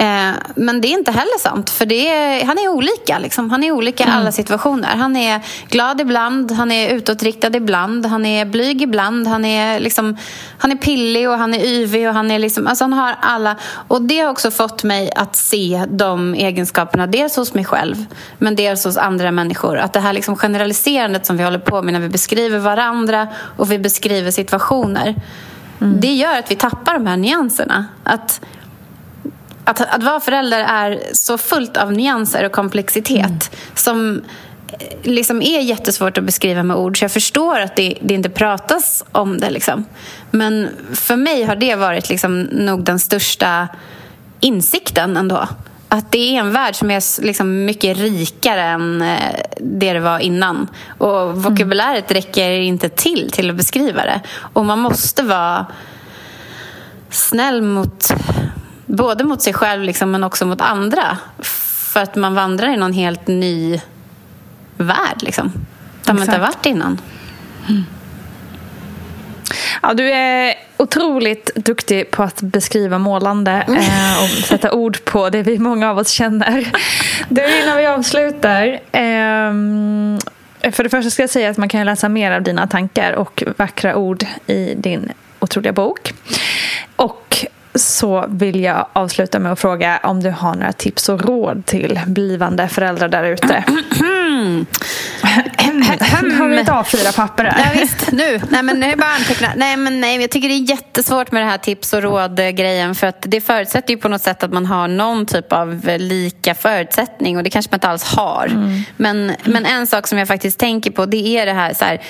Eh, men det är inte heller sant, för det är, han är olika. Liksom. Han är olika i mm. alla situationer. Han är glad ibland, han är utåtriktad ibland, han är blyg ibland, han är, liksom, han är pillig och han är yvig. Och han, är liksom, alltså han har alla. Och det har också fått mig att se de egenskaperna, dels hos mig själv, men dels hos andra människor. Att det här liksom generaliserandet som vi håller på med när vi beskriver varandra och vi beskriver situationer Mm. Det gör att vi tappar de här nyanserna. Att, att, att vara förälder är så fullt av nyanser och komplexitet mm. som eh, liksom är jättesvårt att beskriva med ord. Så jag förstår att det, det inte pratas om det. Liksom. Men för mig har det varit liksom nog den största insikten ändå att det är en värld som är liksom mycket rikare än eh, det det var innan. Och vokabuläret mm. räcker inte till till att beskriva det. Och man måste vara snäll mot både mot sig själv liksom, men också mot andra för att man vandrar i någon helt ny värld. Liksom, där man inte har varit innan. Ja, du är otroligt duktig på att beskriva målande eh, och sätta ord på det vi många av oss känner. Du, innan vi avslutar. ehm, för det första ska jag säga att man kan läsa mer av dina tankar och vackra ord i din otroliga bok. Och så vill jag avsluta med att fråga om du har några tips och råd till blivande föräldrar där ute. Nu har vi ett A4-papper här. Ja, visst, nu. Nej, men nu är bara anteckna. Nej, men nej, jag tycker det är jättesvårt med det här tips och råd-grejen för att det förutsätter ju på något sätt att man har någon typ av lika förutsättning och det kanske man inte alls har. Mm. Men, men en sak som jag faktiskt tänker på det är det här, så här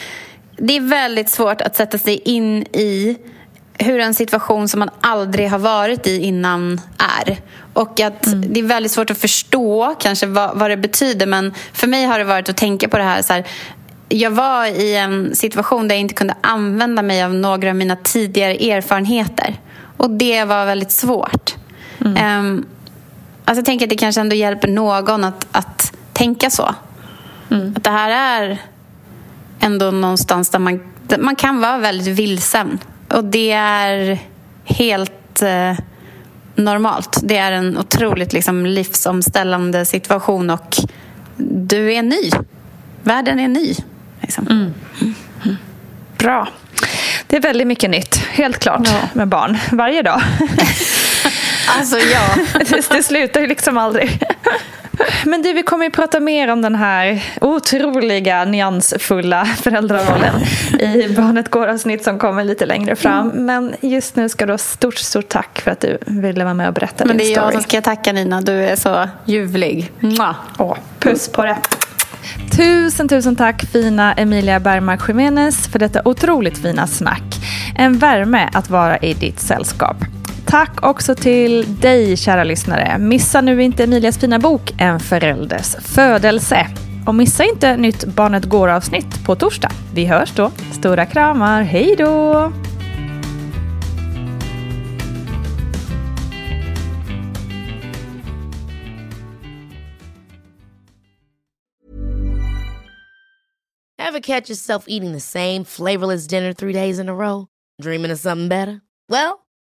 det är väldigt svårt att sätta sig in i hur en situation som man aldrig har varit i innan är. Och att det är väldigt svårt att förstå kanske vad, vad det betyder. Men för mig har det varit att tänka på det här, så här jag var i en situation där jag inte kunde använda mig av några av mina tidigare erfarenheter. Och det var väldigt svårt. Ehm, alltså jag tänker att det kanske ändå hjälper någon att, att tänka så. Att det här är ändå någonstans där man, där man kan vara väldigt vilsen. Och det är helt eh, normalt. Det är en otroligt liksom, livsomställande situation och du är ny. Världen är ny. Liksom. Bra. Det är väldigt mycket nytt, helt klart, med barn. Varje dag. Alltså, ja. det, det slutar ju liksom aldrig. Men du, vi kommer ju prata mer om den här otroliga nyansfulla föräldrarollen i Barnet går-avsnitt som kommer lite längre fram. Men just nu ska du ha stort, stort tack för att du ville vara med och berätta Men det din är jag story. som ska tacka Nina. Du är så ljuvlig. Mwah. Åh, puss på det. Tusen, tusen tack fina Emilia Bergmark Jiménez för detta otroligt fina snack. En värme att vara i ditt sällskap. Tack också till dig kära lyssnare. Missa nu inte Emilias fina bok En förälders födelse. Och missa inte nytt Barnet Går-avsnitt på torsdag. Vi hörs då. Stora kramar. Hej då! Have catch yourself eating the same flavorless dinner three days in a row? Dreaming of something better? Well,